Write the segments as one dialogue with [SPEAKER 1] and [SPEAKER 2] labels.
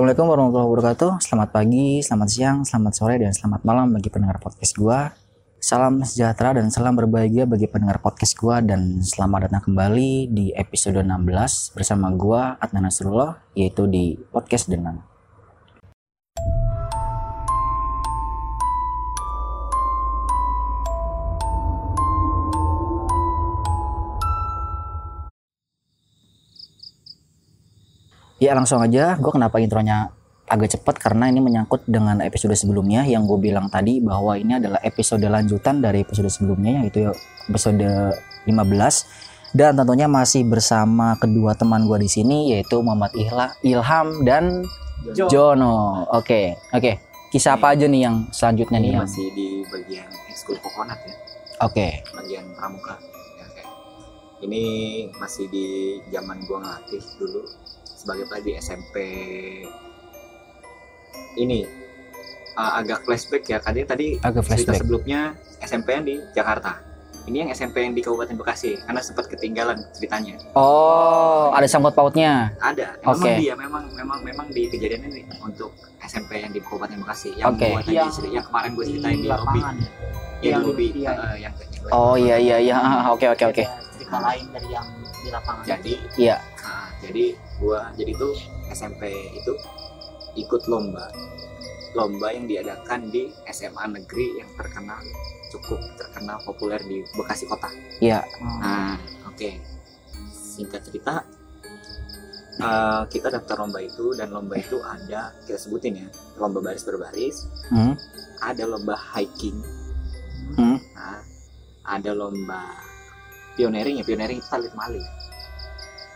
[SPEAKER 1] Assalamualaikum warahmatullahi wabarakatuh. Selamat pagi, selamat siang, selamat sore, dan selamat malam bagi pendengar podcast gua. Salam sejahtera dan salam berbahagia bagi pendengar podcast gua dan selamat datang kembali di episode 16 bersama gua Adnan Nasrullah yaitu di podcast dengan Ya langsung aja, gue kenapa intronya agak cepat karena ini menyangkut dengan episode sebelumnya yang gue bilang tadi bahwa ini adalah episode lanjutan dari episode sebelumnya yaitu episode 15 dan tentunya masih bersama kedua teman gue di sini yaitu Muhammad Ihla, Ilham dan Jono. Oke, oke. Kisah apa aja nih yang selanjutnya nih
[SPEAKER 2] ini
[SPEAKER 1] yang
[SPEAKER 2] masih di bagian ekskul kokonat ya
[SPEAKER 1] Oke.
[SPEAKER 2] bagian pramuka ya, kayak. ini masih di zaman gua ngelatih dulu sebagai pelajar SMP ini uh, agak flashback ya tadi tadi
[SPEAKER 1] Agak
[SPEAKER 2] cerita
[SPEAKER 1] flashback.
[SPEAKER 2] sebelumnya SMP yang di Jakarta ini yang SMP yang di Kabupaten Bekasi karena sempat ketinggalan ceritanya
[SPEAKER 1] Oh, ada sangkut pautnya.
[SPEAKER 2] ada memang
[SPEAKER 1] Oke.
[SPEAKER 2] dia memang memang memang di kejadian ini untuk SMP yang di Kabupaten Bekasi yang tadi
[SPEAKER 3] Yang
[SPEAKER 2] ceri- yang kemarin gue ceritain di lobby
[SPEAKER 3] lapangan ya.
[SPEAKER 2] yang di
[SPEAKER 3] Yang
[SPEAKER 2] lobby
[SPEAKER 3] iya.
[SPEAKER 2] uh, yang
[SPEAKER 1] Oh iya iya iya. Oke oke oke.
[SPEAKER 3] Cerita lain dari yang di lapangan
[SPEAKER 2] jadi
[SPEAKER 1] Iya.
[SPEAKER 2] Nah, jadi gua jadi tuh SMP itu ikut lomba lomba yang diadakan di SMA negeri yang terkenal cukup terkenal populer di Bekasi kota.
[SPEAKER 1] Iya.
[SPEAKER 3] Hmm.
[SPEAKER 2] Nah, oke. Singkat cerita eh, kita daftar lomba itu dan lomba itu ada kita sebutin ya lomba baris berbaris
[SPEAKER 1] Hmm.
[SPEAKER 2] ada lomba hiking
[SPEAKER 1] Hmm.
[SPEAKER 2] nah, ada lomba pioneering ya pioneering itu talit maling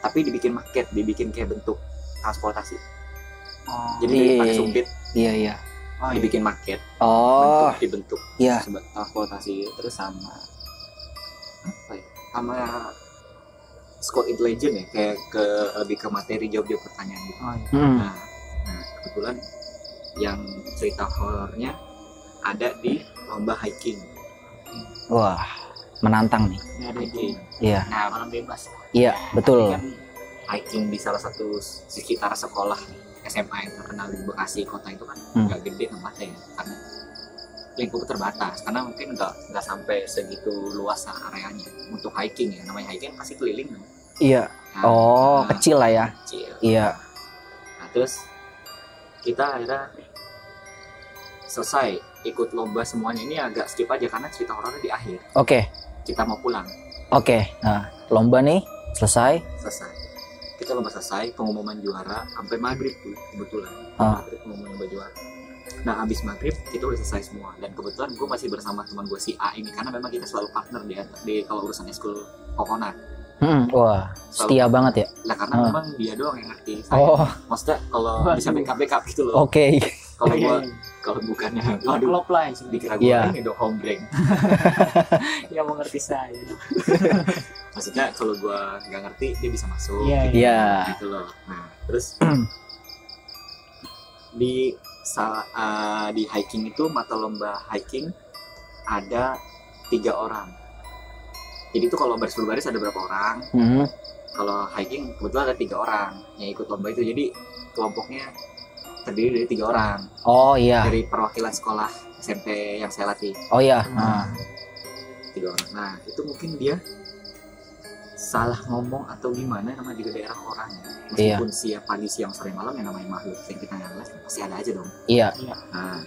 [SPEAKER 2] tapi dibikin market dibikin kayak bentuk transportasi
[SPEAKER 3] Oh.
[SPEAKER 2] jadi
[SPEAKER 1] Iya,
[SPEAKER 2] pakai
[SPEAKER 1] iya,
[SPEAKER 2] sumpit
[SPEAKER 1] Iya iya.
[SPEAKER 3] Oh, iya.
[SPEAKER 2] dibikin market
[SPEAKER 1] Oh,
[SPEAKER 2] bentuk dibentuk
[SPEAKER 1] iya.
[SPEAKER 2] sebagai transportasi terus sama apa ya sama squad intelligence ya kayak ke lebih ke materi jawab jawab pertanyaan gitu
[SPEAKER 3] Oh, iya.
[SPEAKER 1] Hmm.
[SPEAKER 2] nah, nah kebetulan yang cerita horornya ada di lomba hiking
[SPEAKER 1] Wah, menantang nih. Iya.
[SPEAKER 2] nah
[SPEAKER 3] malam bebas
[SPEAKER 1] Iya, betul.
[SPEAKER 2] kan hiking di salah satu sekitar sekolah SMA yang terkenal di Bekasi kota itu kan
[SPEAKER 1] Hmm.
[SPEAKER 2] nggak gede tempatnya ya karena lingkup terbatas karena mungkin nggak nggak sampai segitu luas areanya untuk hiking ya namanya hiking pasti keliling kan.
[SPEAKER 1] Iya.
[SPEAKER 2] Nah,
[SPEAKER 1] Oh,
[SPEAKER 2] nah,
[SPEAKER 1] kecil lah ya.
[SPEAKER 2] kecil.
[SPEAKER 1] Iya.
[SPEAKER 2] Nah terus kita akhirnya selesai ikut lomba semuanya ini agak skip aja karena cerita horornya di akhir
[SPEAKER 1] Oke.
[SPEAKER 2] Kita mau pulang
[SPEAKER 1] Oke. Nah, lomba nih selesai.
[SPEAKER 2] selesai kita lomba selesai pengumuman juara sampai maghrib tuh kebetulan
[SPEAKER 1] Ah.
[SPEAKER 2] maghrib pengumuman lomba juara nah habis maghrib kita udah selesai semua dan kebetulan gue masih bersama teman gue si A ini karena memang kita selalu partner di, di kalau urusan school kokonat
[SPEAKER 1] Hmm, wah, setia banget ya.
[SPEAKER 2] lah karena
[SPEAKER 1] Ah.
[SPEAKER 2] memang dia doang yang ngerti saya
[SPEAKER 1] Oh,
[SPEAKER 2] maksudnya kalau bisa backup backup gitu loh
[SPEAKER 1] oke.
[SPEAKER 2] kalau
[SPEAKER 3] Iya,
[SPEAKER 2] gue. kalau bukannya waduh
[SPEAKER 3] klop lah ya,
[SPEAKER 2] dikira gue ini dong home break.
[SPEAKER 3] Yang mengerti saya.
[SPEAKER 2] Maksudnya kalau gue nggak ngerti dia bisa masuk
[SPEAKER 3] Iya,
[SPEAKER 2] gitu,
[SPEAKER 1] Iya.
[SPEAKER 2] gitu loh. Nah terus di sa- eh, di hiking itu mata lomba hiking ada tiga orang. Jadi itu kalau baris berbaris ada berapa orang?
[SPEAKER 1] Hmm.
[SPEAKER 2] kalau hiking kebetulan ada tiga orang yang ikut lomba itu. Jadi kelompoknya terdiri dari tiga orang
[SPEAKER 1] Oh iya.
[SPEAKER 2] dari perwakilan sekolah SMP yang saya latih
[SPEAKER 1] Oh iya.
[SPEAKER 2] Nah,
[SPEAKER 1] Nah,
[SPEAKER 2] tiga orang. Nah, itu mungkin dia salah ngomong atau gimana namanya juga daerah orang ya.
[SPEAKER 1] Iya.
[SPEAKER 2] Meskipun siang pagi, siang, sore, malam yang namanya makhluk yang kita nggak lihat pasti ada aja dong.
[SPEAKER 1] iya.
[SPEAKER 2] Nah,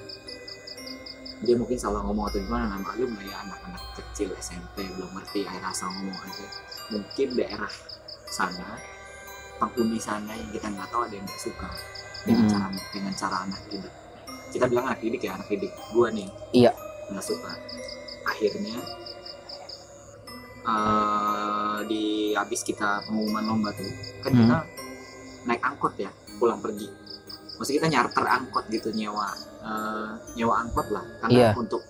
[SPEAKER 2] dia mungkin salah ngomong atau gimana maklum lah ya anak-anak kecil SMP belum ngerti akhirnya asal ngomong aja mungkin daerah sana penghuni sana yang kita nggak tahu ada yang nggak suka dengan
[SPEAKER 1] Hmm.
[SPEAKER 2] cara dengan cara anak didik kita bilang anak didik ya anak didik gua nih
[SPEAKER 1] Iya.
[SPEAKER 2] nggak suka akhirnya eh di habis kita pengumuman lomba tuh kan
[SPEAKER 1] Hmm.
[SPEAKER 2] kita naik angkot ya pulang pergi maksudnya kita nyarter angkot gitu nyewa eh, nyewa angkot lah karena
[SPEAKER 1] Iya.
[SPEAKER 2] untuk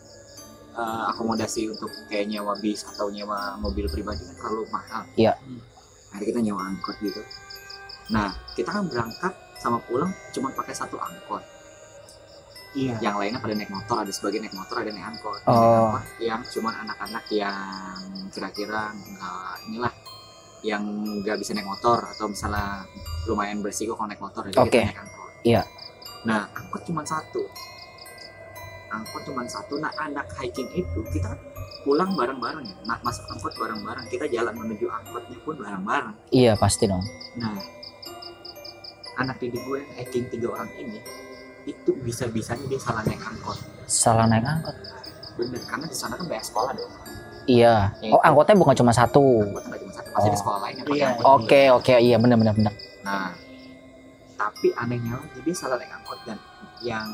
[SPEAKER 2] eh, akomodasi untuk kayak nyewa bis atau nyewa mobil pribadi kan terlalu mahal
[SPEAKER 1] Iya.
[SPEAKER 2] Akhirnya kita nyewa angkot gitu nah kita kan berangkat sama pulang cuma pakai satu angkot.
[SPEAKER 3] Iya.
[SPEAKER 2] Yang lainnya pada naik motor ada sebagian naik motor ada naik angkot.
[SPEAKER 1] Oh.
[SPEAKER 2] Naik angkot yang cuman anak-anak yang kira-kira nggak inilah yang nggak bisa naik motor atau misalnya lumayan berisiko kalau naik motor jadi kita naik angkot.
[SPEAKER 1] Iya.
[SPEAKER 2] nah angkot cuma satu. Angkot cuma satu. Nah anak hiking itu kita pulang bareng-bareng. Ya nah masuk angkot bareng-bareng. Kita jalan menuju angkotnya pun bareng-bareng.
[SPEAKER 1] Iya pasti dong.
[SPEAKER 2] nah anak didik gue yang hiking tiga orang ini itu bisa-bisanya dia salah naik angkot
[SPEAKER 1] Salah naik angkot.
[SPEAKER 2] bener karena di sana kan banyak sekolah dong
[SPEAKER 1] Iya.
[SPEAKER 2] Ya,
[SPEAKER 1] Oh
[SPEAKER 2] itu.
[SPEAKER 1] angkotnya bukan cuma satu.
[SPEAKER 2] angkotnya nggak cuma satu pasti di
[SPEAKER 1] Oh.
[SPEAKER 2] sekolah lain yang pakai
[SPEAKER 3] Iya.
[SPEAKER 2] angkot
[SPEAKER 1] Oke oke iya benar benar benar.
[SPEAKER 2] Nah, tapi anehnya lagi dia salah naik angkot dan yang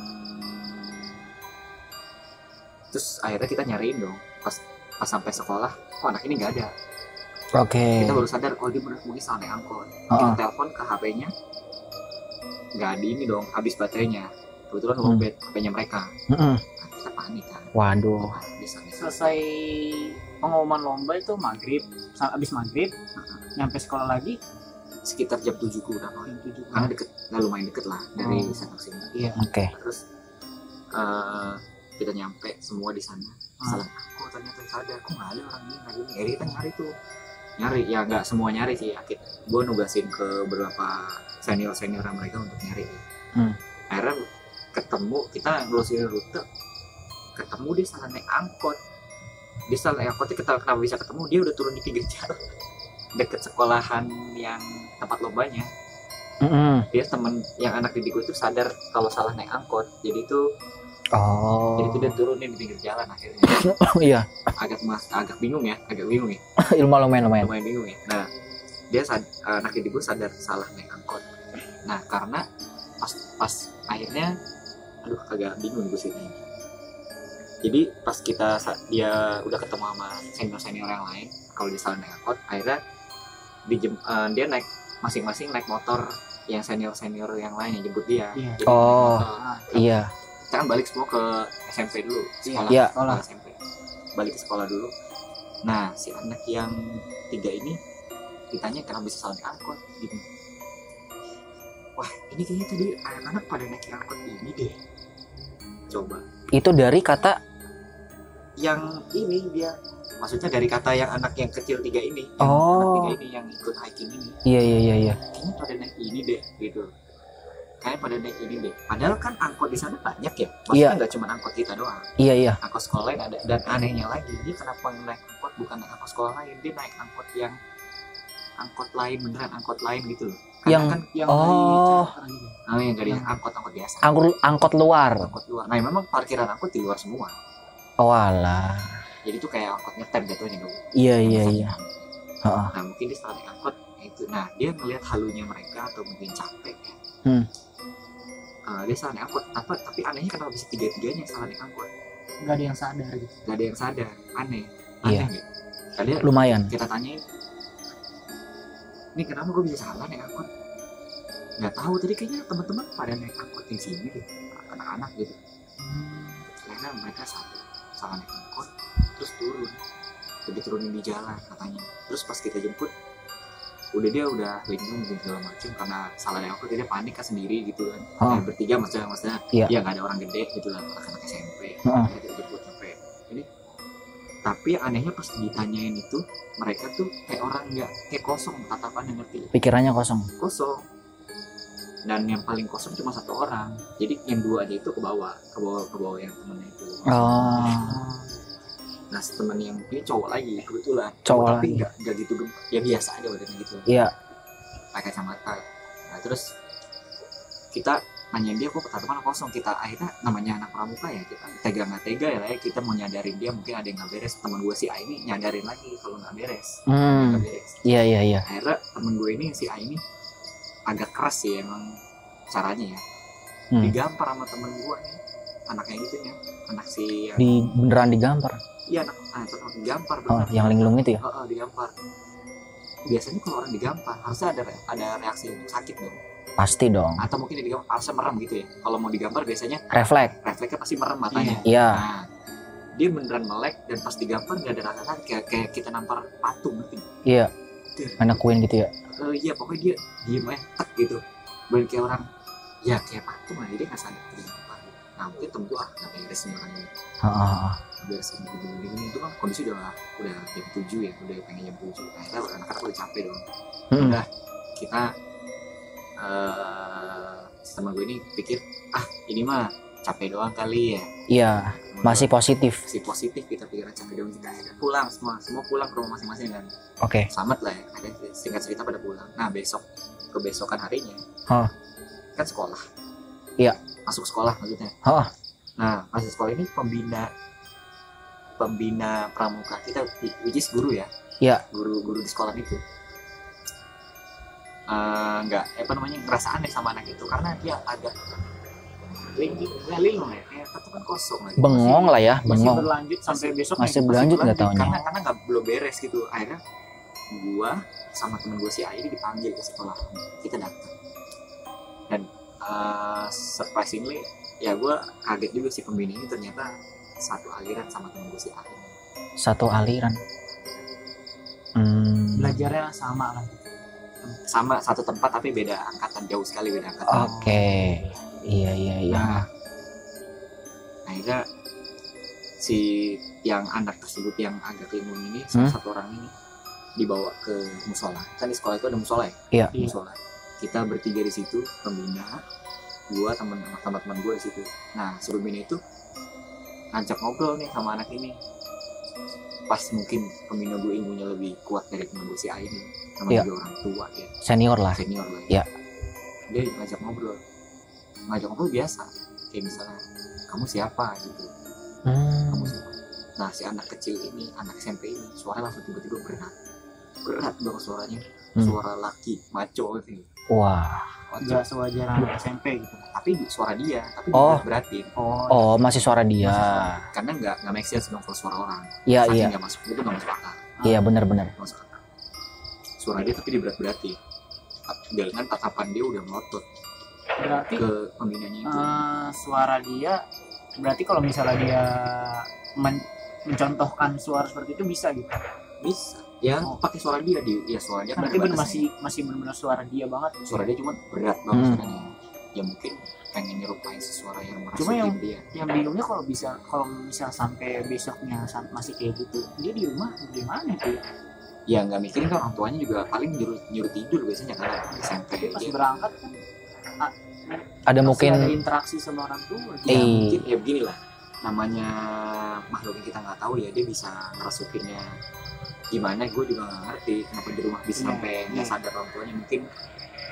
[SPEAKER 2] terus akhirnya kita nyariin dong pas pas sampai sekolah kok anak ini nggak ada
[SPEAKER 1] Oke.
[SPEAKER 2] kita baru sadar oh dia benar mungkin salah naik angkot
[SPEAKER 1] Oh,
[SPEAKER 2] kita
[SPEAKER 1] oh.
[SPEAKER 2] telepon ke HP-nya nggak ada ini dong habis baterainya kebetulan
[SPEAKER 1] Hmm.
[SPEAKER 2] lowbat HP-nya mereka. Nah, kita panik kan.
[SPEAKER 1] Waduh.
[SPEAKER 2] Wah, bisa bisa.
[SPEAKER 3] Selesai pengumuman lomba itu maghrib Sa- abis maghrib nyampe sekolah lagi.
[SPEAKER 2] Sekitar jam 7 kurang
[SPEAKER 3] jam tujuh.
[SPEAKER 2] Karena deket nggak lumayan deket lah dari
[SPEAKER 3] Oh.
[SPEAKER 2] sana ke sini.
[SPEAKER 3] Iya.
[SPEAKER 1] Oke.
[SPEAKER 2] terus eh, kita nyampe semua di sana.
[SPEAKER 3] Hmm.
[SPEAKER 2] salah kok ternyata sadar kok nggak ada orang ini? Nggak ini akhirnya kita nyari tuh nyari ya nggak semua nyari sih akhir gue nugasin ke beberapa senior senior mereka untuk nyari.
[SPEAKER 1] Hmm.
[SPEAKER 2] akhirnya ketemu kita ngelusirin rute ketemu dia salah naik angkot. Dia salah naik angkotnya kita kenapa bisa ketemu? Dia udah turun di pinggir jalan. Deket sekolahan yang tempat lombanya.
[SPEAKER 1] Mm-mm.
[SPEAKER 2] dia temen yang anak didik gue itu sadar kalau salah naik angkot. Jadi itu
[SPEAKER 1] Oh.
[SPEAKER 2] jadi itu dia turunin di pinggir jalan akhirnya
[SPEAKER 1] iya.
[SPEAKER 2] agak mas agak bingung ya agak bingung ya
[SPEAKER 1] Ilmu lumayan lumayan.
[SPEAKER 2] lumayan bingung ya nah dia sad, anak gue sadar salah naik angkot nah karena pas pas akhirnya aduh agak bingung gue sih ini. jadi pas kita dia udah ketemu sama senior senior yang lain kalau dia salah naik angkot akhirnya dijem, eh, dia naik masing-masing naik motor yang senior senior yang lain yang jemput dia. Jadi
[SPEAKER 1] Oh.
[SPEAKER 2] motor.
[SPEAKER 1] Iya.
[SPEAKER 2] Kita kan balik semua ke SMP dulu sekolah.
[SPEAKER 1] Iya.
[SPEAKER 2] sekolah SMP balik ke sekolah dulu. Nah si anak yang tiga ini ditanya kenapa bisa salah naik angkot gitu. Wah ini kayaknya tadi anak-anak pada naik angkot ini deh. Coba.
[SPEAKER 1] Itu dari kata?
[SPEAKER 2] Yang ini dia maksudnya dari kata yang anak yang kecil tiga ini. Yang
[SPEAKER 1] Oh.
[SPEAKER 2] anak tiga ini yang ikut hiking ini.
[SPEAKER 1] Iya iya iya iya.
[SPEAKER 2] kayaknya pada naik ini deh gitu kayak pada naik ini deh padahal kan angkot di sana banyak ya maksudnya
[SPEAKER 1] Iya.
[SPEAKER 2] nggak cuma angkot kita doang
[SPEAKER 1] Iya iya.
[SPEAKER 2] angkot sekolah lain ada dan anehnya lagi dia kenapa naik angkot bukan naik angkot sekolah lain dia naik angkot yang angkot lain beneran angkot lain gitu loh Karena
[SPEAKER 1] Yang-
[SPEAKER 2] kan
[SPEAKER 3] yang
[SPEAKER 1] Oh.
[SPEAKER 3] dari
[SPEAKER 2] oh, yang dari angkot angkot biasa
[SPEAKER 1] Angkot angkot luar.
[SPEAKER 2] angkot luar nah memang parkiran angkot di luar semua
[SPEAKER 1] Oh alah.
[SPEAKER 2] jadi itu kayak angkot ngetem jatuhnya dong
[SPEAKER 1] Iya iya iya. Heeh.
[SPEAKER 2] nah mungkin dia setelah naik angkot ya itu nah dia ngelihat halunya mereka atau mungkin capek ya
[SPEAKER 1] Hmm.
[SPEAKER 2] Eh, dia salah naik angkot. Apa tapi anehnya kenapa bisa tiga tiganya salah naik angkot?
[SPEAKER 3] Nggak ada yang sadar gitu.
[SPEAKER 2] Gak ada yang sadar. Aneh.
[SPEAKER 1] Iya.
[SPEAKER 2] aneh nggak? Tadi
[SPEAKER 1] Lumayan.
[SPEAKER 2] kita tanyain ini kenapa gue bisa salah naik angkot? Nggak tahu. Tadi kayaknya teman-teman pada naik angkot di sini deh. Anak-anak gitu. Karena mereka salah salah naik angkot terus turun. Udah turunin di jalan katanya. Terus pas kita jemput udah dia udah bingung dan segala macam karena salah naik angkot dia panik kan sendiri gitu kan
[SPEAKER 1] Oh.
[SPEAKER 2] Ya, bertiga maksudnya maksudnya
[SPEAKER 1] Iya.
[SPEAKER 2] ya nggak ada orang gede gitu lah anak-anak SMP kita jemput sampai ini tapi anehnya pas ditanyain itu mereka tuh kayak orang nggak kayak kosong tatapannya ngerti
[SPEAKER 1] Pikirannya kosong.
[SPEAKER 2] kosong dan yang paling kosong cuma satu orang jadi yang dua aja itu ke bawah ke bawah ke bawah yang temennya itu
[SPEAKER 1] Oh.
[SPEAKER 2] Nah si temen yang ini cowok lagi kebetulan
[SPEAKER 1] Cowok
[SPEAKER 2] tapi nggak nggak gitu ya biasa aja badannya gitu
[SPEAKER 1] Iya.
[SPEAKER 2] pakai kacamata nah terus kita nanyain dia kok tatapan kosong kita akhirnya namanya anak pramuka ya kita tega nggak tega ya lah ya kita mau nyadarin dia mungkin ada yang nggak beres teman gue si A ini nyadarin lagi kalau nggak beres
[SPEAKER 1] Hmm.
[SPEAKER 2] nggak beres
[SPEAKER 1] Iya iya iya.
[SPEAKER 2] akhirnya temen gue ini si A ini agak keras sih emang caranya ya
[SPEAKER 1] Hmm.
[SPEAKER 2] digampar sama temen gue nih anaknya gitu ya anak si yang
[SPEAKER 1] Di beneran digampar.
[SPEAKER 2] Iya anak anak anak digampar
[SPEAKER 1] Oh,
[SPEAKER 2] bener.
[SPEAKER 1] yang linglung itu ya.
[SPEAKER 2] Heeh, digampar biasanya kalau orang digampar harusnya ada ada reaksi untuk sakit dong
[SPEAKER 1] Pasti dong.
[SPEAKER 2] atau mungkin dia digampar harusnya merem gitu ya kalau mau digampar biasanya
[SPEAKER 1] Refleks.
[SPEAKER 2] refleksnya pasti merem matanya
[SPEAKER 1] Iya.
[SPEAKER 2] nah dia beneran melek dan pas digampar nggak ada rasa sakit kayak, kayak kita nampar patung ngerti
[SPEAKER 1] Iya. Anak kuin gitu ya.
[SPEAKER 2] Eh, iya pokoknya dia diem aja tek gitu bener kayak orang ya kayak patung lah dia nggak sadar temen gue ah nggak beres nih orang ini
[SPEAKER 1] Heeh.
[SPEAKER 2] beres ini gini itu kan kondisi udah udah jam 7 ya udah pengen jam 7 akhirnya anak-anak udah capek dong
[SPEAKER 1] Hmm.
[SPEAKER 2] udah kita eh teman gue ini pikir ah ini mah capek doang kali ya
[SPEAKER 1] Iya, masih positif.
[SPEAKER 2] masih positif kita pikiran capek doang kita akhirnya pulang semua semua pulang ke rumah masing-masing kan
[SPEAKER 1] Oke.
[SPEAKER 2] selamat lah ya ada singkat cerita pada pulang nah besok kebesokan harinya
[SPEAKER 1] Hah.
[SPEAKER 2] kan sekolah
[SPEAKER 1] Iya.
[SPEAKER 2] Masuk sekolah maksudnya
[SPEAKER 1] Hah.
[SPEAKER 2] nah masuk sekolah ini pembina pembina pramuka kita which is guru ya
[SPEAKER 1] Iya.
[SPEAKER 2] guru guru di sekolah itu Eh, nggak apa namanya ngerasa aneh sama anak itu karena dia agak nggak linglung ya kayak tatapan kosong lagi
[SPEAKER 1] Bengong lah ya,
[SPEAKER 3] masih
[SPEAKER 1] bengong.
[SPEAKER 3] berlanjut sampai besok
[SPEAKER 1] Masih
[SPEAKER 3] nih.
[SPEAKER 1] berlanjut nggak taunya.
[SPEAKER 2] karena karena nggak belum beres gitu akhirnya gua sama temen gua si Ayi dipanggil ke sekolah kita datang dan eh, surprisingly ya gua kaget juga sih pembina ini ternyata satu aliran sama temen gua si Ayi
[SPEAKER 1] Satu aliran. Hmm.
[SPEAKER 3] belajarnya sama lah
[SPEAKER 2] sama satu tempat tapi beda angkatan jauh sekali beda angkatan
[SPEAKER 1] Oke. Iya, iya, iya.
[SPEAKER 2] Nah, akhirnya si yang anak tersebut yang agak linglung ini salah
[SPEAKER 1] Hmm?
[SPEAKER 2] satu orang ini dibawa ke musola kan di sekolah itu ada musola ya
[SPEAKER 1] Iya.
[SPEAKER 3] Iya.
[SPEAKER 2] musola kita bertiga di situ pembina gua teman sama teman gua di situ. Nah si pembina itu ngajak ngobrol nih sama anak ini. Pas mungkin pembina gue ilmunya lebih kuat dari teman gue si A ini sama
[SPEAKER 1] Iya.
[SPEAKER 2] juga orang tua ya.
[SPEAKER 1] Senior lah.
[SPEAKER 2] senior lah
[SPEAKER 1] Iya.
[SPEAKER 2] dia ngajak ngobrol. Ngajak ngobrol biasa. Kayak misalnya kamu siapa? gitu. Kamu
[SPEAKER 1] Hmm.
[SPEAKER 2] siapa? Nah si anak kecil ini anak SMP ini suaranya langsung tiba-tiba berat berat banget suaranya.
[SPEAKER 1] Hmm.
[SPEAKER 2] suara laki maco gitu
[SPEAKER 1] Wah.
[SPEAKER 3] nggak sewajar anak SMP gitu.
[SPEAKER 2] tapi suara dia tapi
[SPEAKER 1] Oh.
[SPEAKER 2] dia beratin.
[SPEAKER 3] Oh,
[SPEAKER 1] Oh, masih suara dia.
[SPEAKER 2] karena nggak nggak make sense dong kalau suara orang.
[SPEAKER 1] Iya,
[SPEAKER 2] Saking
[SPEAKER 1] iya.
[SPEAKER 2] nggak masuk itu nggak masuk akal.
[SPEAKER 1] Iya, benar-benar.
[SPEAKER 2] Masuk akal. Suara dia tapi diberat beratin dengan tatapan dia udah melotot.
[SPEAKER 3] Berarti
[SPEAKER 2] ke pembinanya itu.
[SPEAKER 3] eh, suara dia berarti kalau misalnya dia men- mencontohkan suara seperti itu bisa gitu?
[SPEAKER 2] Bisa ya
[SPEAKER 3] Oh.
[SPEAKER 2] pakai suara dia di ya suara dia kan
[SPEAKER 3] berarti bener masih masih benar-benar suara dia banget
[SPEAKER 2] suara dia cuma berat banget
[SPEAKER 1] Hmm.
[SPEAKER 2] suaranya ya mungkin pengen nyerupain suara yang merasukin
[SPEAKER 3] Cuma yang-
[SPEAKER 2] dia
[SPEAKER 3] yang bingungnya kalau bisa kalau misal sampai besoknya masih kayak gitu dia di rumah gimana tuh
[SPEAKER 2] ya nggak mikirin kan orang tuanya juga paling nyuruh nyuruh tidur biasanya karena SMP
[SPEAKER 3] Dia pas
[SPEAKER 2] dia
[SPEAKER 3] berangkat kan
[SPEAKER 1] Ada mungkin
[SPEAKER 3] ada interaksi sama orang tua gitu.
[SPEAKER 2] ya
[SPEAKER 1] Eh.
[SPEAKER 2] mungkin ya begini lah namanya makhluk yang kita nggak tahu ya dia bisa ngerasukinnya gimana gue juga nggak ngerti kenapa di rumah bisa
[SPEAKER 3] Iya,
[SPEAKER 2] sampai nggak
[SPEAKER 3] iya.
[SPEAKER 2] sadar orang tuanya mungkin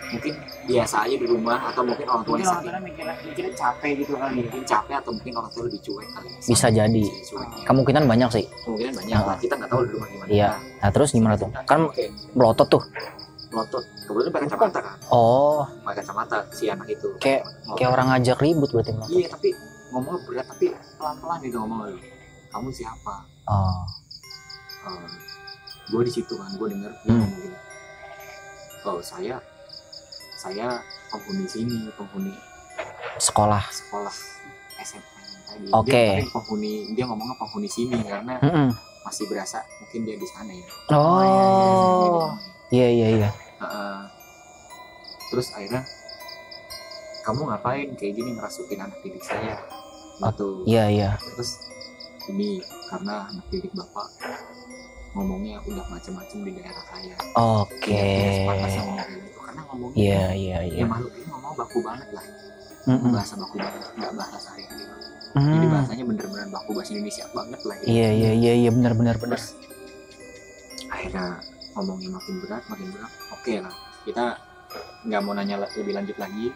[SPEAKER 2] mungkin biasa aja di rumah atau mungkin orang
[SPEAKER 3] mungkin
[SPEAKER 2] tuanya
[SPEAKER 3] orang
[SPEAKER 2] sakit
[SPEAKER 3] tuanya mikirnya, mikirnya capek gitu ya
[SPEAKER 2] mungkin capek atau mungkin orang tua lebih cuek kali.
[SPEAKER 1] Bisa jadi.
[SPEAKER 2] Bisa cuek.
[SPEAKER 1] kemungkinan banyak sih.
[SPEAKER 2] kemungkinan banyak
[SPEAKER 1] Ah.
[SPEAKER 2] lah kita nggak tahu di rumah gimana
[SPEAKER 1] Iya. Nah, terus gimana tuh? Kan
[SPEAKER 2] oke
[SPEAKER 1] melotot tuh.
[SPEAKER 2] melotot kebetulan pakai kacamata kan
[SPEAKER 1] Oh,
[SPEAKER 2] pakai kacamata si anak itu
[SPEAKER 1] Kayak- kayak orang ngajak ribut berarti melotot.
[SPEAKER 2] iya tapi ngomongnya berat tapi pelan pelan gitu ngomongnya kamu siapa
[SPEAKER 1] Oh.
[SPEAKER 2] Gue di situ kan gue denger dia
[SPEAKER 1] Hmm.
[SPEAKER 2] ngomong gini oh saya saya penghuni sini penghuni
[SPEAKER 1] Sekolah.
[SPEAKER 2] sekolah SMA tadi
[SPEAKER 1] Oke.
[SPEAKER 2] dia, paling penghuni dia ngomongnya penghuni sini karena
[SPEAKER 1] Mm-mm.
[SPEAKER 2] masih berasa mungkin dia di sana ya
[SPEAKER 1] Oh. Iya, iya, iya.
[SPEAKER 2] Heeh. terus akhirnya kamu ngapain kayak gini ngerasukin anak didik saya gitu
[SPEAKER 1] Iya, iya.
[SPEAKER 2] terus ini karena anak didik bapak ngomongnya udah macam-macam di daerah saya
[SPEAKER 1] Oke.
[SPEAKER 2] tidak sepantasnya ngomong kayak gitu karena ngomongnya
[SPEAKER 1] Iya, iya, iya.
[SPEAKER 2] ya makhluk ini ngomong baku banget lah
[SPEAKER 1] Mm-mm.
[SPEAKER 2] bahasa baku banget nggak bahasa sehari-hari banget. jadi
[SPEAKER 1] Hmm.
[SPEAKER 2] bahasanya bener-bener baku bahasa Indonesia banget lah gitu.
[SPEAKER 1] Iya, iya, iya, iya, benar, benar,
[SPEAKER 2] akhirnya ngomongnya makin berat makin berat oke lah kita nggak mau nanya lebih lanjut lagi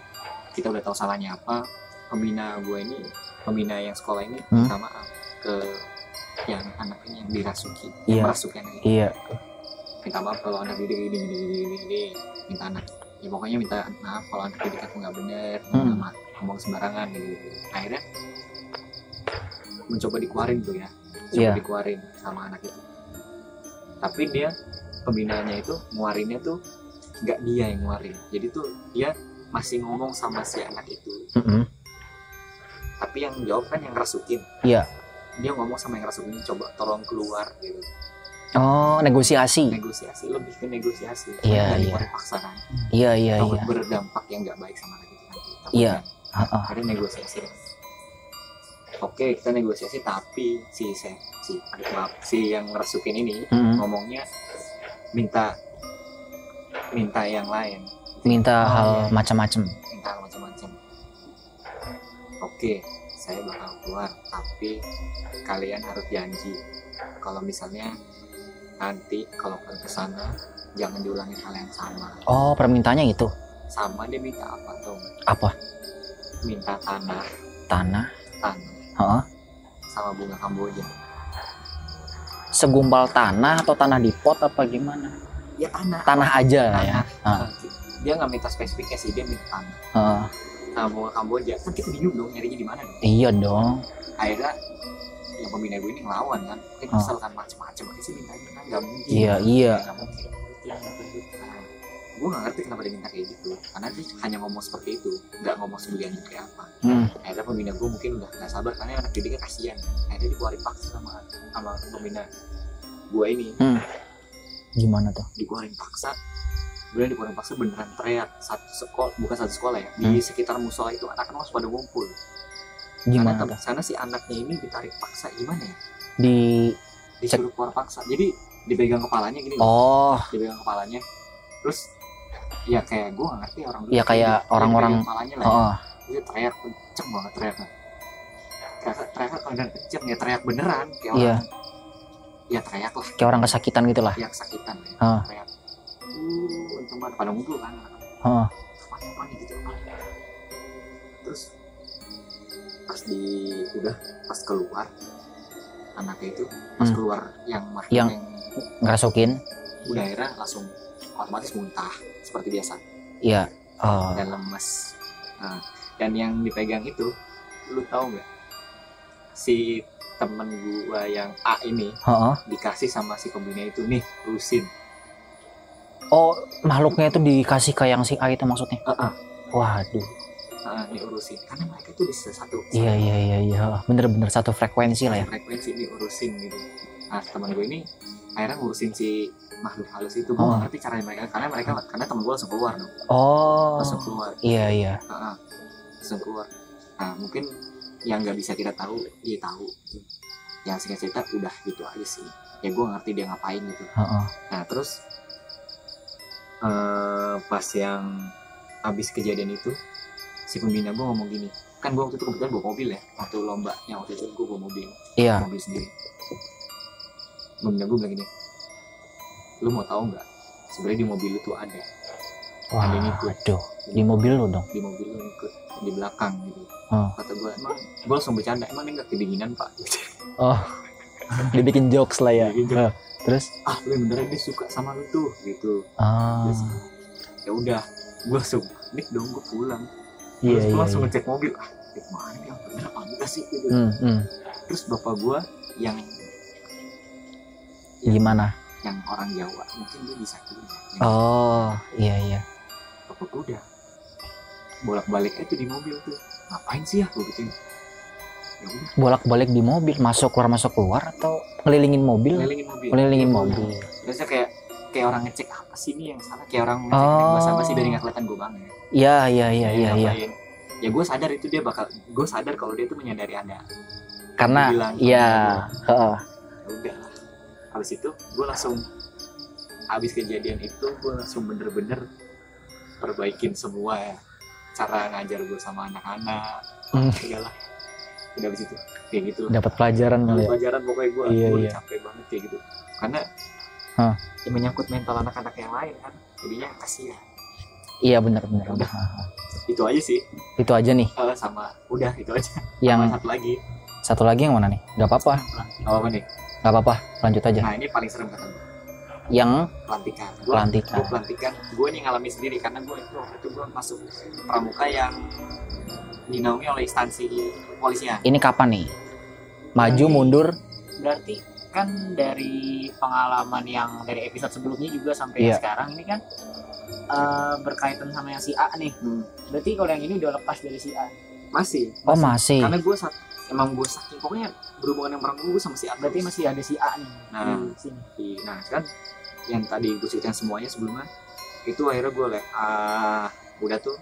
[SPEAKER 2] kita udah tahu salahnya apa pembina gue ini pembina yang sekolah ini
[SPEAKER 1] Hmm.
[SPEAKER 2] minta maaf ke yang anak ini yang dirasuki
[SPEAKER 1] Iya.
[SPEAKER 2] yang merasuki anak ini
[SPEAKER 1] Iya.
[SPEAKER 2] minta maaf kalau anak didik ini ini ini ini, minta anak ya pokoknya minta maaf kalau anak didik aku nggak bener
[SPEAKER 1] Hmm.
[SPEAKER 2] ngomong, ngomong sembarangan gitu akhirnya mencoba dikeluarin tuh ya coba
[SPEAKER 1] Iya.
[SPEAKER 2] dikeluarin sama anak itu tapi dia pembinanya itu nguarinnya tuh nggak dia yang nguarin jadi tuh dia masih ngomong sama si anak itu
[SPEAKER 1] Mm-mm.
[SPEAKER 2] tapi yang jawab kan yang ngerasukin
[SPEAKER 1] Iya.
[SPEAKER 2] Dia ngomong sama yang ngerasukin coba tolong keluar gitu
[SPEAKER 1] Oh, negosiasi.
[SPEAKER 2] negosiasi lebih ke negosiasi
[SPEAKER 1] Iya, iya.
[SPEAKER 2] dikeluarin paksa kan
[SPEAKER 1] Iya, iya, iya.
[SPEAKER 2] berdampak yang nggak baik sama itu nanti
[SPEAKER 1] Iya. Heeh.
[SPEAKER 2] ada negosiasi oke kita negosiasi tapi si si si maaf si yang ngerasukin ini
[SPEAKER 1] Mm-mm.
[SPEAKER 2] ngomongnya minta minta yang lain
[SPEAKER 1] Minta
[SPEAKER 3] Oh,
[SPEAKER 1] hal
[SPEAKER 3] iya.
[SPEAKER 1] macam-macam.
[SPEAKER 2] minta hal macam-macam oke saya bakal keluar tapi kalian harus janji kalau misalnya nanti kalau ke sana jangan diulangin hal yang sama
[SPEAKER 1] Oh, permintaannya itu
[SPEAKER 2] sama dia minta apa tuh
[SPEAKER 1] apa?
[SPEAKER 2] minta tanah
[SPEAKER 1] Tanah.
[SPEAKER 2] tanah
[SPEAKER 1] Heeh.
[SPEAKER 2] sama bunga kamboja
[SPEAKER 1] Segumpal tanah atau tanah di pot apa gimana?
[SPEAKER 2] ya tanah
[SPEAKER 1] Tanah aja lah ya.
[SPEAKER 2] Tanah. dia nggak minta spesifiknya sih dia minta tanah
[SPEAKER 1] Heeh.
[SPEAKER 2] sama bunga kamboja. Kan kita bingung dong nyarinya di mana
[SPEAKER 1] iya dong.
[SPEAKER 2] akhirnya yang pembina gue ini ngelawan kan. Mungkin
[SPEAKER 1] Oh.
[SPEAKER 2] kesel kan macem-macem. Aja sih mintanya kan nggak mungkin.
[SPEAKER 1] Iya, iya.
[SPEAKER 2] nggak mungkin. Nah, gue nggak ngerti kenapa dia minta kayak gitu. Karena dia hanya ngomong seperti itu. Nggak ngomong sebuliannya kayak apa.
[SPEAKER 1] Hmm.
[SPEAKER 2] akhirnya pembina gue mungkin udah nggak sabar. Karena anak didiknya kasihan. Akhirnya dikeluarin paksa sama sama pembina gue ini.
[SPEAKER 1] Gimana tuh?
[SPEAKER 2] dikeluarin paksa beneran dikeluarin paksa beneran teriak. Satu sekolah bukan satu sekolah ya di sekitar musola itu anak-anak pada ngumpul.
[SPEAKER 1] Gimana
[SPEAKER 2] karena sana si anaknya ini ditarik paksa gimana ya?
[SPEAKER 1] Di
[SPEAKER 2] disuruh keluar paksa. Jadi dipegang kepalanya gini
[SPEAKER 1] Oh,
[SPEAKER 2] dipegang kepalanya. Terus ya kayak gue gak ngerti orang
[SPEAKER 1] Ya, kayak orang-orang-
[SPEAKER 2] kepalanya lah ya.
[SPEAKER 1] heeh.
[SPEAKER 2] dia teriak kenceng banget teriaknya. Teriak teriak beneran kenceng ya teriak beneran kayak
[SPEAKER 1] Iya.
[SPEAKER 2] orang ya teriak lah.
[SPEAKER 1] Kayak orang kesakitan gitu lah.
[SPEAKER 2] ya kesakitan ya.
[SPEAKER 1] Ah.
[SPEAKER 2] teriak uh untung banget pada ngumpul kan
[SPEAKER 1] Heeh.
[SPEAKER 2] nih gitu nih? terus pas di udah pas keluar anaknya itu pas
[SPEAKER 1] Hmm.
[SPEAKER 2] keluar yang
[SPEAKER 1] Yang-
[SPEAKER 2] yang
[SPEAKER 1] Ngerasukin.
[SPEAKER 2] udah akhirnya langsung otomatis muntah seperti biasa
[SPEAKER 1] Iya. Oh.
[SPEAKER 2] dan lemes nah, dan yang dipegang itu lu tahu nggak si temen gua yang A ini
[SPEAKER 1] Heeh.
[SPEAKER 2] dikasih sama si pembina itu nih lusin
[SPEAKER 1] Oh, makhluknya itu dikasih ke yang si A itu maksudnya.
[SPEAKER 2] Heeh.
[SPEAKER 1] Waduh.
[SPEAKER 2] nah, nih urusin karena mereka tuh di satu
[SPEAKER 1] Iya, iya, iya, iya. Bener-bener satu frekuensi lah ya.
[SPEAKER 2] frekuensi ini urusin gitu nah teman gue ini akhirnya ngurusin si makhluk halus itu gue
[SPEAKER 1] Oh.
[SPEAKER 2] ngerti caranya mereka karena mereka karena temen gue langsung keluar dong
[SPEAKER 1] Oh.
[SPEAKER 2] langsung keluar
[SPEAKER 1] Iya, iya.
[SPEAKER 2] Heeh. langsung keluar nah mungkin yang nggak bisa kita tahu dia tahu yang singkat cerita udah gitu aja sih ya gue ngerti dia ngapain gitu
[SPEAKER 1] Heeh.
[SPEAKER 2] nah terus eh pas yang habis kejadian itu si pembina gue ngomong gini kan gue waktu itu kebetulan bawa mobil ya waktu lomba yang waktu itu gue bawa mobil
[SPEAKER 1] Iya.
[SPEAKER 2] mobil sendiri pembina gue bilang gini lu mau tahu nggak sebenarnya di mobil itu ada
[SPEAKER 1] Wah,
[SPEAKER 2] Ada yang ikut.
[SPEAKER 1] aduh. Di mobil lo dong.
[SPEAKER 2] di mobil lu ikut di belakang gitu
[SPEAKER 1] Oh.
[SPEAKER 2] kata gue emang gue langsung bercanda emang dia nggak kedinginan pak
[SPEAKER 1] Oh. Dibikin jokes lah ya.
[SPEAKER 2] Dibikin jokes.
[SPEAKER 1] Terus
[SPEAKER 2] ah lu beneran dia suka sama lu tuh gitu
[SPEAKER 1] ah.
[SPEAKER 2] Terus, ya udah gue langsung nik dong gue pulang
[SPEAKER 1] Iya,
[SPEAKER 2] terus gue
[SPEAKER 1] iya.
[SPEAKER 2] langsung
[SPEAKER 1] iya.
[SPEAKER 2] ngecek mobil ah eh, mana nih yang bener apa enggak sih gitu
[SPEAKER 1] Hmm, hmm.
[SPEAKER 2] terus bapak gue yang
[SPEAKER 1] Gimana?
[SPEAKER 2] yang orang Jawa mungkin dia bisa tuh
[SPEAKER 1] Oh, iya, iya.
[SPEAKER 2] bapak gue udah bolak balik itu di mobil tuh ngapain sih ya gue gitu ya udah
[SPEAKER 1] Bolak-balik di mobil, masuk keluar masuk keluar atau ngelilingin mobil?
[SPEAKER 2] ngelilingin mobil
[SPEAKER 1] Ngelilingin mobil.
[SPEAKER 2] kayak kayak orang ngecek apa sih ini yang salah kayak orang ngecek
[SPEAKER 1] Oh.
[SPEAKER 2] bahasa basi biar nggak kelihatan gue banget
[SPEAKER 1] Iya, iya, iya, iya, iya.
[SPEAKER 2] Ngapain. ya gue sadar itu dia bakal gue sadar kalau dia tuh menyadari ada
[SPEAKER 1] Karena
[SPEAKER 2] bilang,
[SPEAKER 1] iya,
[SPEAKER 2] ya udah habis itu gue langsung habis kejadian itu gue langsung bener-bener perbaikin semua ya cara ngajar gue sama anak-anak
[SPEAKER 1] Hmm.
[SPEAKER 2] lah udah habis itu kayak gitu
[SPEAKER 1] dapat pelajaran kali ya.
[SPEAKER 2] pelajaran pokoknya gue
[SPEAKER 1] Iya,
[SPEAKER 2] gue
[SPEAKER 1] iya.
[SPEAKER 2] capek banget kayak gitu karena
[SPEAKER 1] Hah.
[SPEAKER 2] ya menyangkut mental anak-anak yang lain kan jadinya kasihan
[SPEAKER 1] Iya, benar benar.
[SPEAKER 2] Udah. Itu aja sih
[SPEAKER 1] Itu aja nih.
[SPEAKER 2] Eh, sama udah itu aja
[SPEAKER 1] Yang
[SPEAKER 2] sama satu lagi
[SPEAKER 1] satu lagi yang mana nih? Gak apa-apa,
[SPEAKER 2] apa apa nih
[SPEAKER 1] gak apa-apa. Lanjut aja.
[SPEAKER 2] nah ini paling serem kata gue
[SPEAKER 1] Yang
[SPEAKER 2] pelantikan gue
[SPEAKER 1] pelantikan.
[SPEAKER 2] gue pelantikan gue nih ngalamin sendiri karena gue itu waktu itu gue masuk pramuka yang dinaungi oleh instansi kepolisian
[SPEAKER 1] Ini kapan nih? Maju
[SPEAKER 3] Dari-
[SPEAKER 1] mundur?
[SPEAKER 3] berarti kan dari pengalaman yang dari episode sebelumnya juga sampai
[SPEAKER 1] Iya.
[SPEAKER 3] yang sekarang ini kan eh, berkaitan sama yang si A nih
[SPEAKER 2] Hmm.
[SPEAKER 3] berarti kalau yang ini udah lepas dari si A
[SPEAKER 2] masih
[SPEAKER 1] Oh, masih.
[SPEAKER 2] karena gue saat emang gue saking pokoknya berhubungan dengan orang gue sama si A
[SPEAKER 3] berarti
[SPEAKER 2] terus.
[SPEAKER 3] masih ada si A nih
[SPEAKER 2] Nah.
[SPEAKER 3] di sini
[SPEAKER 2] nah kan yang tadi gue ceritain semuanya sebelumnya itu akhirnya gue liat ah udah tuh